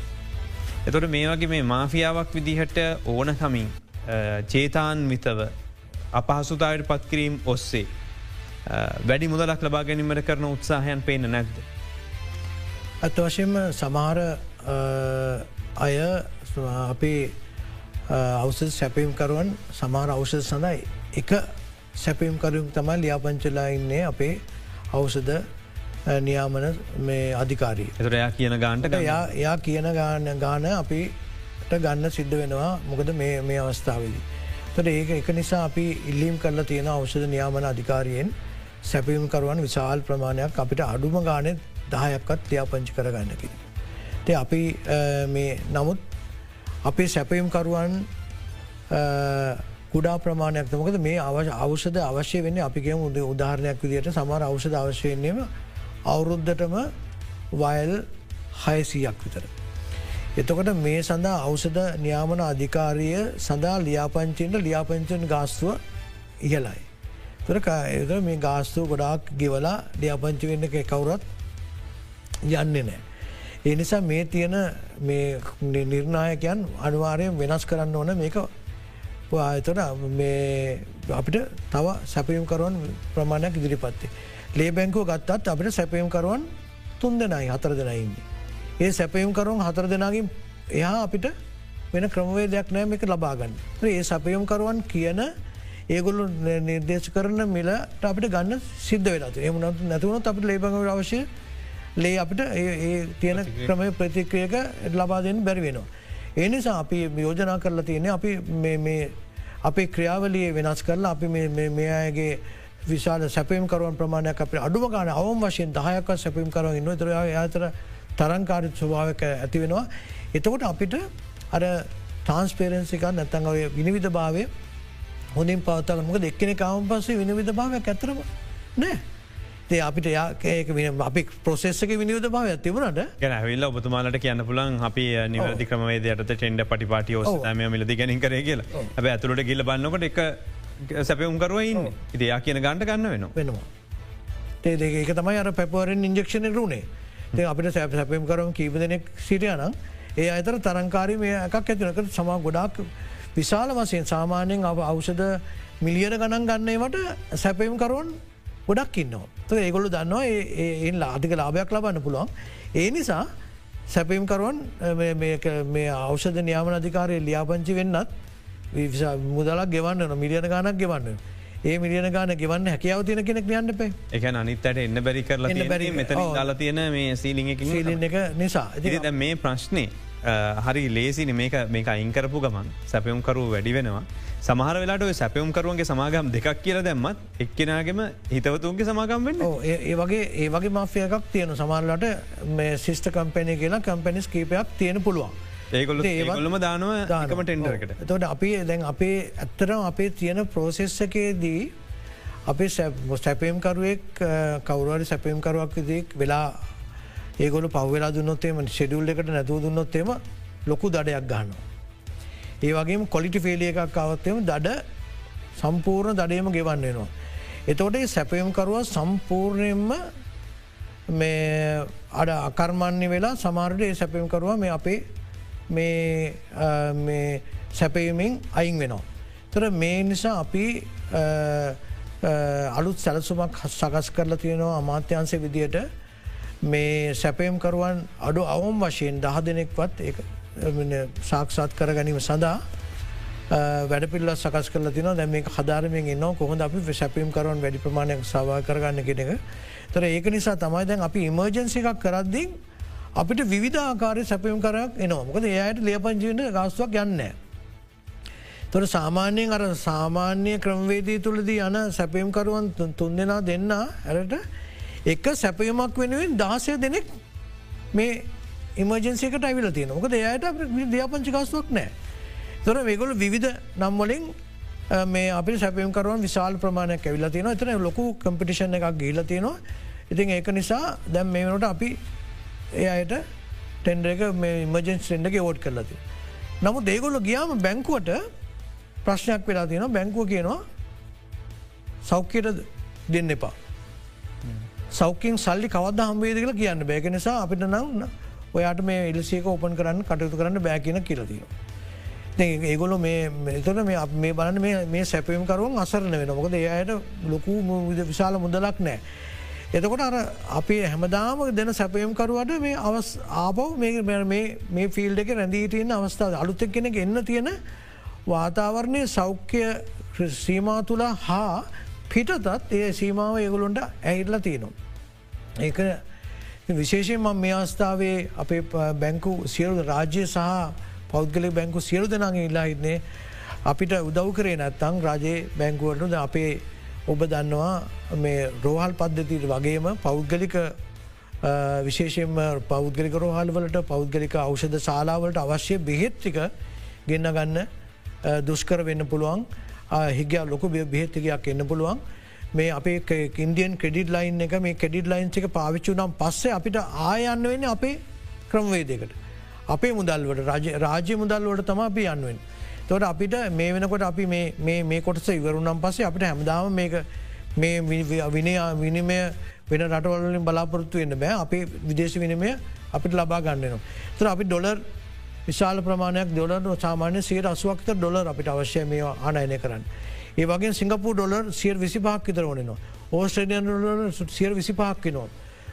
එතොට මේ වගේ මේ මාෆියාවක් විදිහට ඕනකමින් චේතාන්විතව අපහසුතායට පත්කිරීම් ඔස්සේ වැඩි මුදලක් ලබා ගැනීමට කරන උත්සාහයන් පේන නැද්ද. ඇත්ත වශයෙන්ම සමහර අය අපේ අවසද සැපීම්කරුවන් සමාර අවෂද සඳයි එක සැපීම්කරුම් තමයි ලියාපංචලා ඉන්නේ අපේ අවසද නියාමන මේ අධිකාරී. එතරයා කියන ගාන්ට යා කියන ගාන ගාන අපි ගන්න සිද්ධ වෙනවා මොකද මේ අවස්ථාවලි. තොට ඒක එක නිසා අපි ඉල්ලීම් කරලා තියෙන අවෂද නියාමන අධිකාරයෙන් සැපීම්කරුවන් විශාල් ප්‍රමාණයක් අපිට අඩුම ගානෙ දායක්වත් ්‍යාපංචි කරගන්නකි. තේ අපි මේ නමුත් අපේ සැපයම්කරුවන් කුඩා ප්‍රමාණයක් තමකද මේ අවශ අවෂද අවශ්‍ය වෙන්න අපිගේම උද උදාහරණයක් විදියට සමර අවෂද අවශ්‍යයෙන්න්නේම අවුරුද්ධටම වයල් හයසීයක් විතර. එතකොට මේ සඳහා අවසද න්‍යාමන අධිකාරිය සඳහා ලියාපංචින්ට ලියාපංචන් ගාස්තුව ඉහලයි. තුරක එද මේ ගාස්තුව ගොඩාක් ගෙවලා ලියාපංචි වෙන්න එක කවුරත් යන්නේ නෑ. ඒ නිසා මේ තියෙන නිර්ණායකයන් අනිවාරයෙන් වෙනස් කරන්න ඕන මේක එතට අපිට තව සැපයම්කරුවන් ප්‍රමාණයක් ඉදිරිපත්තේ. ලේ බැංකුව ගත්තත් අපිට සැපයම්කරුවන් තුන් දෙනයි හතර දෙනයින්නේ. ඒ සැපයම්කරුවන් හතර දෙනාගින් එයා අපිට වෙන ක්‍රමවේදයක් නෑ මේක ලබාගන්න. ඒ සැපයම්කරුවන් කියන ඒගොල්ලු නිර්දේශ කරන මිලට අපිට ගන්න සිද්ධ වෙලා එම නැතුවනත් අපට ලේබඟ අවශ්‍ය ලේ අපිට ඒ තියෙන ක්‍රමය ප්‍රතික්‍රියක ලබා දෙන්න බැරි වෙනවා. ඒ නිසා අපි යෝජනා කරලා තියෙන අපි අපේ ක්‍රියාවලිය වෙනස් කරලා අපි මේ අයගේ විශාල සැපම් කරුවන් ප්‍රමාණයක් අප අඩුම ගාන අවම වශයෙන් දහයක සැපම් කරව ඉන්න තර අතර තරංකාරි ස්වභාවක ඇති වෙනවා. එතකොට අපිට අර ට්‍රන්ස්පේරන්සික නැතන් ඔය විනිවිධ භාවය හොඳින් පවත්තගමක දෙක්කෙන කාම පස්සේ විනිවිධ භාවයක් ඇතරම නෑ. ඒ අපිට ඒක අපි ප්‍රසෙස්සක විනිියද භාව ඇතිවුණට ගැන විල්ල ඔබතුමාලට කියන්න පුලන් අපි නිවැදි ක්‍රමේදයට ටෙන්ඩ පටිපාටිය ෝස්තමය මිලදි ගැනින් කර කියලා. ඇබ ඇතුළට ගිල්ල බන්නකොට එක සැපවුම් කරුවයින් ඉතියා කියන ගණඩ ගන්න වෙන වෙනවා. ඒ දෙක තමයි අර පැපවරෙන් ඉන්ජෙක්ෂණ රුණේ ඒ අපිට සැප සැපම් කරම් කීප දෙනෙක් සිටියනම් ඒ අතර තරංකාරී මේ එකක් ඇතිනකට සමා ගොඩක් විශාල වසයෙන් සාමාන්‍යයෙන් අප අවෂද මිලියන ගණන් ගන්නේවට සැපයම් කරුවන් ගොඩක් ඉන්නවා. ඒගොලු දන්නවා ඒ ලාතික ලාභයක් ලබන්න පුළුවන්. ඒ නිසා සැපීම්කරුවන් මේ අවෂධ න්‍යාමන අධිකාරය ලියාපංචි වෙන්නත් මුදලක් ගෙවන්න මිලියන ගානක් ගෙවන්න. ඒ මිලියන ගාන ගෙවන්න හැකියාව තියන කෙනෙක් යන්න පේ එක අනිත්තට එන්න බැරි කරලා බැරි මෙත දාල තියෙන මේ සීලිංගකින් සීලින් එක නිසා. ද මේ ප්‍රශ්නය හරි ලේසිනි මේක මේක අයිංකරපු ගමන් සැපයුම්කරු වැඩි වෙනවා. සමහර වෙලාට සැපයුම් කරුවන්ගේ සමාගම් දෙකක් කියල දැම්මත් එක්කෙනගේම හිතවතුන්ගේ සමාගම් වෙන්න ඒ වගේ ඒ වගේ මාෆියකක් තියෙන සමාරලට මේ සිිස්ට කම්පැනය කියලා කම්පැනිස් කීපයක් තියෙන පුළුවන්. ඒකොල ඒගොල්ලම දානුව දානකම ටෙන්ඩරකට තොට අපි දැන් අපේ ඇත්තරම් අපේ තියෙන ප්‍රෝසෙස්සකේදී අපේ සැපයම්කරුවෙක් කවරුවරි සැපයම්කරුවක් දෙක් වෙලා ඒගොල පවවෙලා දුන්නොත්තේම ෂෙඩුල් එකට නැතුව දුන්නොත්තේම ලොකු දඩයක් ගන්නවා. ඒ වගේම කොලිටි ෆේලිය එකක් අවත්තයම දඩ සම්පූර්ණ දඩයම ගෙවන්න වෙනවා. එතකොට සැපයම්කරුව සම්පූර්ණයෙන්ම මේ අඩ අකර්මණ්‍ය වෙලා සමාරට සැපයම්කරුව මේ අපේ මේ සැපයමින් අයින් වෙනවා. තොර මේ නිසා අපි අලුත් සැලසුමක් සකස් කරලා තියෙනවා අමාත්‍යන්සේ විදියට. මේ සැපයම්කරුවන් අඩු අවම් වශයෙන් දහ දෙනෙක්වත් සාක්ෂාත් කර ගැනීම සඳහා වැඩ පිල්ල සකස් කල තින දැම මේ හදාරමෙන් එන්න කොහොඳ අපි සැපීම් කරවන් වැඩි ප්‍රමාණයක් සවා කරගන්න කෙනෙක තර ඒක නිසා තමයි දැන් අපි ඉමර්ජන්සි එකක් කරද්දී අපිට විධ ආකාරය සැපයම් කරක් එනවා මොකද ඒයට ලියපංචිට ගස්තුවක් යන්න. තොර සාමාන්‍යයෙන් අර සාමාන්‍ය ක්‍රමවේදී තුළදී යන සැපයම්කරුවන් තුන් දෙනා දෙන්න ඇරට එක සැපයමක් වෙනුවෙන් දාසය දෙනෙක් මේ ඉමර්ජන්සිකට ඇවිල තියෙන මොකද එයට දයාපංචිකස්තුවක් නෑ. තොර වෙගොල විවිධ නම්වලින් මේ අපි සැපයම්කරුවන් විශාල් ප්‍රමාණයක් ඇවිල තියෙන එතන ලොකු කම්පිටිෂන් එකක් ගීල තියෙනවා ඉතින් ඒක නිසා දැම් මේ වනට අපි ඒ අයට ටෙන්ඩ එක මේ ඉමජන්ස් ටෙන්ඩ එක ඕඩ් කරලති. නමු දේගොල්ල ගියාම බැංකුවට ප්‍රශ්නයක් වෙලා තියෙන බැංකුව කියනවා සෞඛ්‍යයට දෙන්න එපා. සෞකින් සල්ලි කවද හම්බේද කියලා කියන්න බෑක නිසා අපිට නම් ඔයාට මේ එලසික ඕපන් කරන්න කටයුතු කරන්න බෑ කියන කියලතිය. ඒගොලො මේ තොට මේ බලන්න මේ සැපයම් කරුවන් අසරන වෙන මොකද ඒයට ලොකු විශාල මුදලක් නෑ. එතකොට අර අපි හැමදාම දෙන සැපයම්කරුවට මේ අවස් ආපව් මේ ෆිල් එක රැඳීටන්න අවස්ථාව අලුත්තක් කෙනෙ එන්න තියෙන වාතාවරණය සෞඛ්‍ය සීමා තුළ හා පිටතත් ඒ සීමාව ඒගොලොන්ට ඇහිල්ල තියෙනවා. ඒක විශේෂයෙන් ම මේ අවස්ථාවේ අපේ බැංකු සියලු රාජ්‍ය සහ පෞද්ගලි බැංකු සියලු දෙනගේ ඉල්ලා ඉන්නේ අපිට උදව් කරේ නැත්තං රජයේ බැංකුවටද අපේ ඔබ දන්නවා මේ රෝහල් පද්ධතිට වගේම පෞද්ගලික විශේෂෙන්ම පෞද්ගලික රෝහල්වලට පෞද්ගලික අවෂධ ශාලාවලට අවශ්‍ය බෙහෙත්තික ගෙන්න්න ගන්න දුෂ්කර වෙන්න පුළුවන් හිග ලොකු බෙහෙත්තිකයක් එන්න පුළුවන් මේ අපේ ඉන්දියන් ක්‍රඩිට ලයින් එක මේ කෙඩිට ලයින් එක පාවිච්චු නම් පස්සේ අපිට ආයන්න වෙන්න අපේ ක්‍රමවේදකට. අපේ මුදල්වට රාජ්‍ය මුදල්වට තම අපි යන්නුවෙන්. තොට අපිට මේ වෙනකොට අපි මේ කොටස ඉවරුනම් පස්සේ අපිට හැමදාම මේක මේ විනය විනිමය වෙන රටවලින් බලාපොරත්තු වෙන්න බෑ අපේ විදේශ විනිමය අපිට ලබා ගන්නනවා. තර අපි ඩොලර් විශාල ප්‍රමාණයක් දොලර් සාමාන්‍ය සේට අසුවක්ත ඩොලර් අපිට අවශ්‍ය මේ ආනයනය කරන්න. ඒ වගේ සිංගපු ඩොලර් සියර් විසි පහක් විතර ඕනෙනවා. ඕස්ට්‍රේඩියන් සියර් විසි පහක් නවා.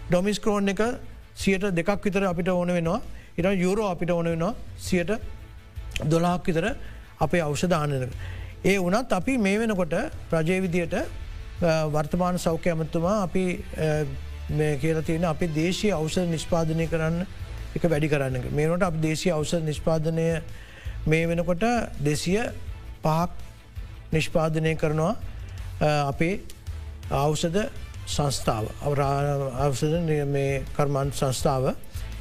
ඩොමිස් කරෝන් එක සියට දෙකක් විතර අපිට ඕන වෙනවා ඉට යුරෝ අපිට ඕන වෙනවා සියට දොලාක් විතර අපේ අවෂධානක. ඒ වනත් අපි මේ වෙනකොට රජයවිදියට වර්තමාන සෞඛ්‍ය ඇමත්තුමා අපි කියල තියෙන අපි දේශී අවෂද නිෂ්පාදනය කරන්න එක වැඩි කරන්න මේනට අප දේශී අවෂද නිෂ්පාදනය මේ වෙනකොට දෙසිය පහක් නිෂ්පාදනය කරනවා අපේ අවෂද සංස්ථාව. අවසද මේ කර්මන් සංස්ථාව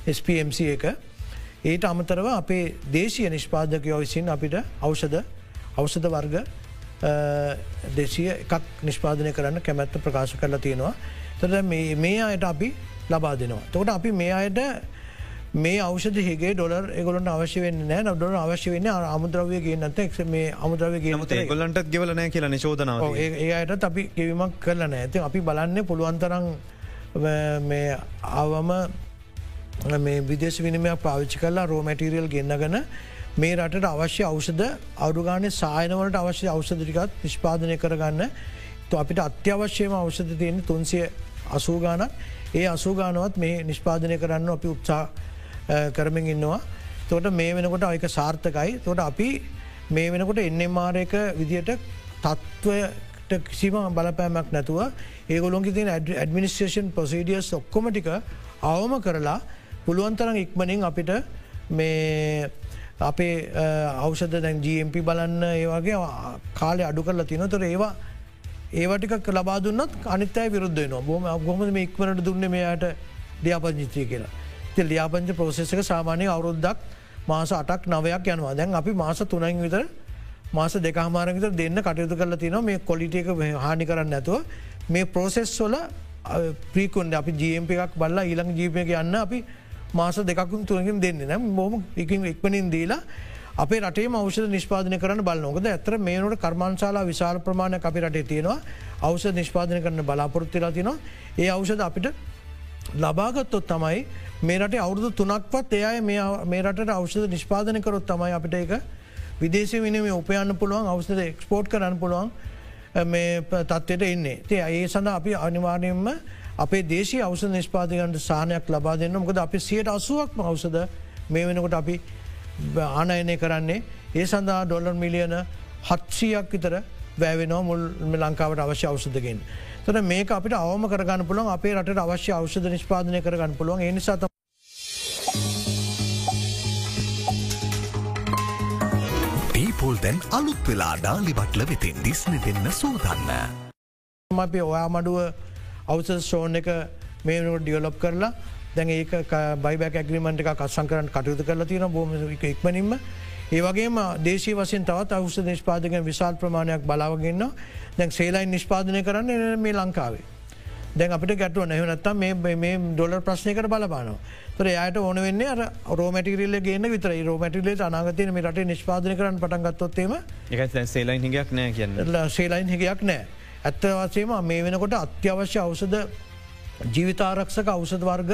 SPMC එක. ඒට අමතරව අපේ දේශය නිෂ්පාදකයෝ විසින් අපිට අවෂද අවසධ වර්ග දෙසිය එකක් නිෂ්පාදනය කරන්න කැමැත්ත ප්‍රකාශ කරලා තියෙනවා. තොද මේ අයට අපි ලබා දෙනවා. තොට අපි මේ අයට මේ අවෂද හිගේ ඩොලර් එගොලට අවශ්‍ය වෙන්න නෑ ඩොල අවශ්‍ය වෙන්න අමුද්‍රවය ගන්නත එක් මේ අමුද්‍රවය ගේ ගොලන්ට ගෙවලනෑ කියලා නිශෝධනාව ඒයට අපි කිවීමක් කරලන ඇති අපි බලන්න පුළුවන්තරම් මේ අවම මේ විදේශ විනිමයක් පාවිච්චි කරලා රෝමැටිරියල් ගෙන්න්නගන මේ රටට අවශ්‍ය අවෂද අවුගාන සායනවලට අවශ්‍ය අවෂදරිකත් නිෂ්පාදනය කරගන්න. තු අපිට අත්‍යවශ්‍යම අවෂද තියෙන තුන්සිය අසූගානක් ඒ අසූගානවත් මේ නිෂ්පාදනය කරන්න අපි උත්සා කරමින් ඉන්නවා. තොට මේ වෙනකොට අයක සාර්ථකයි. තොට අපි මේ වෙනකොට එන්නමාරයක විදියට තත්ත්වයට කිසිම බලපෑමක් නැතුව ඒගොලොන්ගේ තින ඇඩමිනිස්ට්‍රේෂන් පොසිඩියස් ඔක්කොමටික අවම කරලා පුළුවන්තරන් ඉක්මනින් අපිට මේ අපේ අවෂද දැන් GMP බලන්න ඒවගේ කාලය අඩු කරලා තිනොතර ඒවා ඒවටික ලබා දුන්නත් අනිත්තයි විරුද්ධ න බොම ගොම මේ ඉක්මනට දුන්න මෙයායට ඩියාපංචිත්‍රය කියලා. ති ලියාපංච ප්‍රෝසෙසක සාමානය අවුරුද්දක් මාස අටක් නවයක් යනවා. දැන් අපි මාස තුනයින් විතර මාස දෙකහමාරවිත දෙන්න කටයුතු කරලා තින මේ කොලිටක හානි කරන්න ඇතුව මේ ප්‍රෝසෙස් වල ප්‍රීකුන්ඩ අපි ජම්ප එකක් බල්ලා ඊළඟ ජීපයක යන්න අපි මාස දෙකුන් තුනකින් දෙන්න නම් බොම එකින් එක්මනින් දීලා අපේ රටේ අවෂද නිෂ්පාදන කරන බලනොකද ඇතර මේනට කර්මාංශාලා විශාල ප්‍රමාණය අපි රටේ තියෙනවා. අවෂ නිෂ්පාදන කරන බලාපොරොත්තිලා තිනවා ඒ අවෂද අපිට ලබාගත්තොත් තමයි මේ රට අවුදු තුනක්වත් එයයි මේ රට අවෂද නිෂ්පාදන කරොත් තමයි අපිට එක විදේශ විනම උපයන්න පුළුවන් අවසද එක්ස්පෝට් කරන්න පුළුවන් මේ තත්වයට එන්නේ. තිය ඒ සඳ අපි අනිවාර්යයෙන්ම අපේ දේශී අවස නිෂ්පාතිකන්ට සානයක් ලබා දෙන්න මොකද අපි සියට අසුවක්ම අවසද මේ වෙනකොට අපි ආනයනය කරන්නේ ඒ සඳහා ඩොලර් මිලියන හත්සියක් විතර වැෑවෙනවා මුල් ලංකාවට අවශ්‍ය අවසදගෙන්. තොට මේක අපිට අවම කරගන්න පුළන් අපේ රට අවශ්‍ය අවෂද නිෂ්පාදනය කරගන්න පුළුවන් එනිසාත පීපෝල් දැන් අලුත් වෙලා ඩාලි බට්ල වෙතින් දිස්න දෙන්න සූදන්න. අපි ඔයා මඩුව අවස ෂෝන් එක මේනට ඩියලොප් කරලා දැන් ඒක බයිබැක් ඇග්‍රිමට එක කත්සං කරන්න කටයුතු කරලා තියෙන බොම ඉක්මනින්ම ඒවගේම දේශී වසින් තවත් අවුස නිෂ්පාදක විශාල් ප්‍රමාණයක් බලාවගන්න දැන් සේලයින් නිෂ්පාදනය කරන්න මේ ලංකාවේ. දැන් අපිට ගැටුව නැහනත්තම් මේ ඩොලර් ප්‍රශ්නයකට බලපානවා. තර යට ඕන වෙන්න රෝමටිරල්ල ගේන විතර රෝමටිලේ අනාගතයන මේ රට නිෂ්පාදන කරන්න පටන්ගත්තොත්තේම එක සේලයින් හිගයක් නෑ කියන්න සේලයින් හිගයක් නෑ. ඇත්තවසේම මේ වෙනකොට අත්‍යවශ්‍ය අවසද ජීවිතාරක්ෂක අවසද වර්ග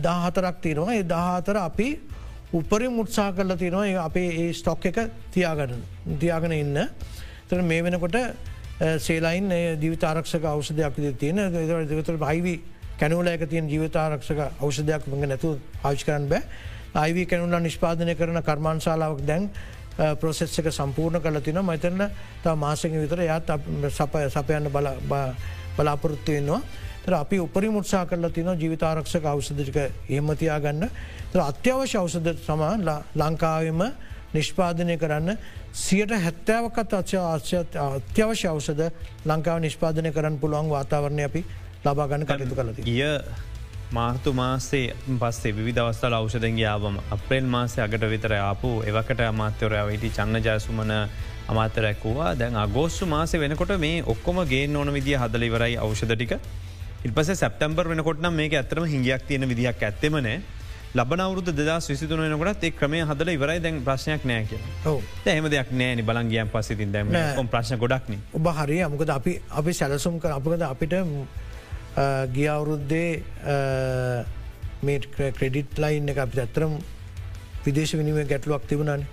දාහතරක් තියෙනවා. ඒ දාහතර අපි උපරින් මුත්සා කරල තියෙනවා අපේ ඒ ස්ටොක් එක තියාගන්න තියාගෙන ඉන්න. තර මේ වෙනකොට සේලයින් ජීවිතාරක්ෂක අවසදයක් තියෙන දෙවතර බයිවි කැනුලක තියන් ජීවිතාරක්ෂක අවෂදයක් මඟ නැතු ආවිච් කරන්න බෑ අයිවී කැනුල්ලා නිෂ්පාදනය කරන කර්මාන්ශාලාවක් දැන් ප්‍රොසෙස් එක සම්පූර්ණ කල තින මතන්න තා මාසක විතර යාත් සපයන්න බලාපොරොත්තු වෙන්නවා තර අපි උපරි මුත්සා කරලා තින ජීවිතාරක්ෂක අවසදක ඒමතියා ගන්න තර අත්‍යවශ්‍ය අවසද සම ලංකාවම නිෂ්පාදනය කරන්න සියට හැත්තාවකත් අත්‍යවශ්‍ය අවසද ලංකාව නිෂ්පාදනය කරන්න පුළුවන් වාතාවරණය අපි ලබාගන්න කටයුතු කලති. මාර්තු මාසේ පස්සේ විදවස්ථල අවෂදගේ ආවම අප්‍රේල් මාසය අගට විතර ආපු එවකට අමාත්‍යවරයාවයිටි චන්න ජයසුමන අමාතරැක්වවා දැන් අගෝස්සු මාස වෙනකොට මේ ඔක්කොම ගේ ඕන විදිිය හදලිවරයි අවෂධ ටික. ඉල්පස සැප්තම්බර් වෙනකොටනම් මේ ඇතරම හිගයක් තියෙන විදිහක් ඇත්තෙමන ලබනවරුද දා විසිතුන වෙනකොට එක් ක්‍රමය හදල ඉවරයි. දැන් ප්‍රශ්නයක් නෑ කිය එහම දෙයක් නෑන බලන්ගියන් පසිතින් දැම ප්‍රශ්න ගොඩක්න ඔබ හරි අමකද අපි අපි සැලසුම් කර අපකද අපිට ගිය අවුරුද්දේ මේ ක්‍රෙඩිට් ලයින් එක අපි ඇත්තරම් විදේශ විනිම ගැටලුවක් තිබුණන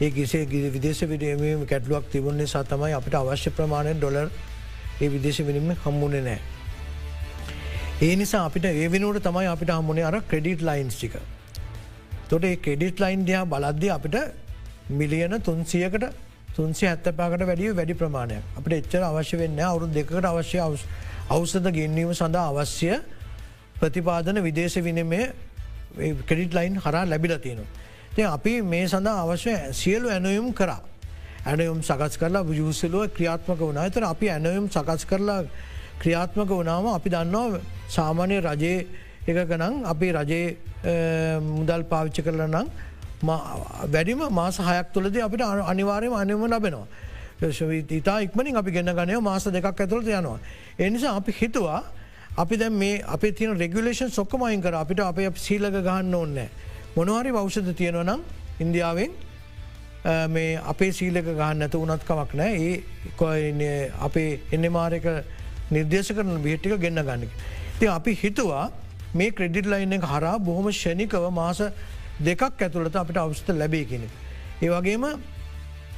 ඒ කිසේ ගි විදේශ විඩීම ගැටලුවක් තිබුණන්නේ සතමයි අපිට අවශ්‍ය ප්‍රමාණය ඩොලර් ඒ විදේශ විනිම හම්මුණේ නෑ. ඒ නිසා අපිට ඒ වෙනුවට තමයි අපිට හම්මුණේ අර ක්‍රෙඩිට් ලයින්ස් ටික. තොට ඒ ක්‍රෙඩිට් ලයින් දයා බලද්ද අපිට මිලියන තුන්සියකට තුන්සේ හැත්තපාකට වැඩිය වැඩි ප්‍රමාණයක් අපට එච්චර අවශ්‍ය වෙන්න අවුරු දෙකට අවශ්‍ය අවස් අවසද ගෙන්වීම සඳහා අවශ්‍ය ප්‍රතිපාදන විදේශ විනමය කෙඩිට ලයින් හරා ලැබිල තියෙනවා. ති අපි මේ සඳහා අවශ්‍ය සියලු ඇනුයම් කරා. ඇනයුම් සකස් කරලා විජූසලුව ක්‍රියාත්මක වුණ තර අපි ඇනයුම් සකස් කරලා ක්‍රියාත්මක වනාම අපි දන්නවා සාමාන්‍ය රජයේ එක ගනන් අපි රජයේ මුදල් පාවිච්චි කරල නම් වැඩිම මාස හයක් තුළද අපිට අනිවාරයම අනම ලබෙනවා. ඉතා ඉක්මනින් අපි ගෙන්න්න ගනය මාස දෙකක් ඇතුළට යනවා. එනිසා අපි හිතුවා අපි දැ මේ අප තින රෙගුලේෂන් සොක්කමයින් කර අපිට අප සීලක ගහන්න ඕන්නෑ. මොනවාරි වෞෂධ තියෙනවනම් ඉන්දියාවෙන් මේ අපේ සීලක ගහන්න ඇත උනත්කමක් නෑ ඒ අපේ එන්න මාරක නිර්දේශ කරන බිහිට්ටික ගෙන්න්න ගන්නක. ති අපි හිතුවා මේ ක්‍රෙඩිට් ලයින්න එක හරා බොහොම ෂණිකව මාස දෙකක් ඇතුළට අපිට අවස්ථ ලැබේ කෙනෙ. ඒ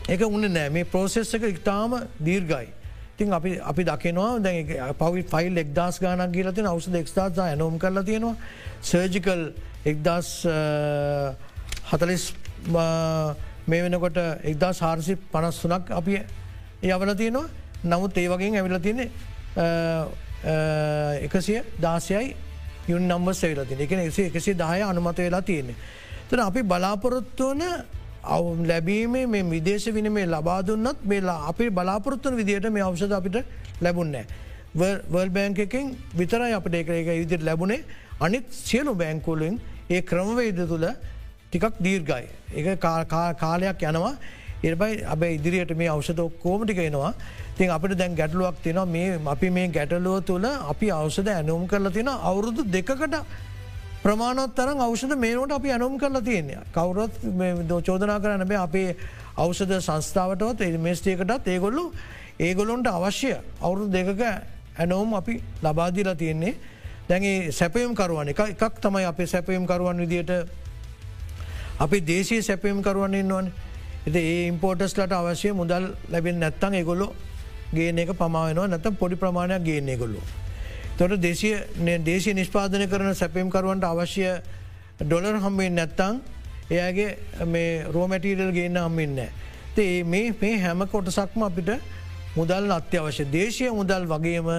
වගේම එක උන්න නෑ මේ ප්‍රෝසෙස් එක ඉතාම දීර්ගයි. තින් අපි අපි දකිනවා දැ පවි ෆයිල් එක්දස් ගානක් ගීලතින අවසද එක්ස්ථාසා ඇනෝම් කරලා තියෙනවා සර්ජිකල් එක්දස් හතලිස් මේ වෙනකොට එක්දා සාර්සි පනස්සුනක් අපි යවල තියෙනවා නමුත් ඒ වගේ ඇවිල තියෙනෙ එකසිය දාසයයි යුන් නම්බ සේලතින එක එසේ එකසේ දාය අනුමත වෙලා තියෙන්නේ. තන අපි බලාපොරොත්තුවන අවුම් ලැබීමේ මේ විදේශ වින මේ ලබාදුන්නත් මේලා අපි බලාපොරොත්තුන විදියට මේ අවෂද අපිට ලැබුන්නෑ. වර්ල් බෑංක එකින් විතරයි අපට ඒක එක විදිට ලැබුණේ අනිත් සියලු බෑංකෝලින් ඒ ක්‍රමවේද තුළ ටිකක් දීර්ගයි. ඒ කාලයක් යනවා එබයි අබ ඉදිරියට මේ අවෂද කෝමටික එනවා තින් අපිට දැන් ගැටලුවක් තින මේ අපි මේ ගැටලුව තුළ අපි අවසද ඇනුම් කරලා තියෙන අවුරුදු දෙකකට ප්‍රමාණත් තරන් අවෂද මේනට අපි අනුම් කරලා තියෙන්නේ. කවුරත් චෝදනා කරන්න බේ අපේ අවෂද සංස්ථාවටවත් මේස්ටියකටත් ඒගොල්ලු ඒගොලොන්ට අවශ්‍ය අවුරුදු දෙකක ඇනෝම් අපි ලබාදිලා තියෙන්නේ. දැගේ සැපයම් කරුවන් එක එකක් තමයි අපේ සැපයම් කරුවන් විදියට අපි දේශී සැපයම් කරුවන් ඉන්නවන්. එති ඒ ඉම්පෝටස්ලට අවශ්‍ය මුදල් ලැබෙන් නැත්තන් ඒගොල්ලො ගේන එක පමාවෙනවා නැතම් පොඩි ප්‍රමාණයක් ගේන්නේ ගොල්ලු. තොට දේශය දේශය නිෂ්පාදන කරන සැපම්කරුවන්ට අවශ්‍ය ඩොලර් හම්බෙන් නැත්තං එයාගේ මේ රෝමැටීරල් ගේන්න හම්බෙන්න. ඒ මේ මේ හැම කොටසක්ම අපිට මුදල් අත්‍යවශ්‍ය දේශය මුදල් වගේම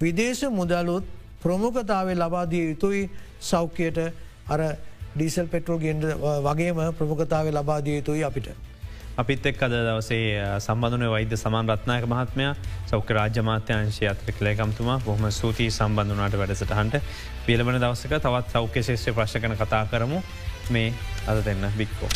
විදේශ මුදලුත් ප්‍රමුඛතාවේ ලබාදිය යුතුයි සෞඛ්‍යයට අර ඩීසල් පෙටරෝ ගෙන්ඩ වගේම ප්‍රමුඛතාව ලබාදිය යුතුයි අපිට. අපිත් එක් අද දවසේ සම්බඳන වෛද්‍ය සමාන් රත්නායක මහත්මය සෞක රාජ්‍යමාත්‍යංශය අතර කළේකම්තුමා බොහම සූතිී සම්බඳධනාට වැඩසටහන්ට පියලබන දවසක තවත් සෞඛ්‍ය ශේෂ්‍ර ප්‍රශ්කන කතා කරමු මේ අද දෙන්න බික්කෝ.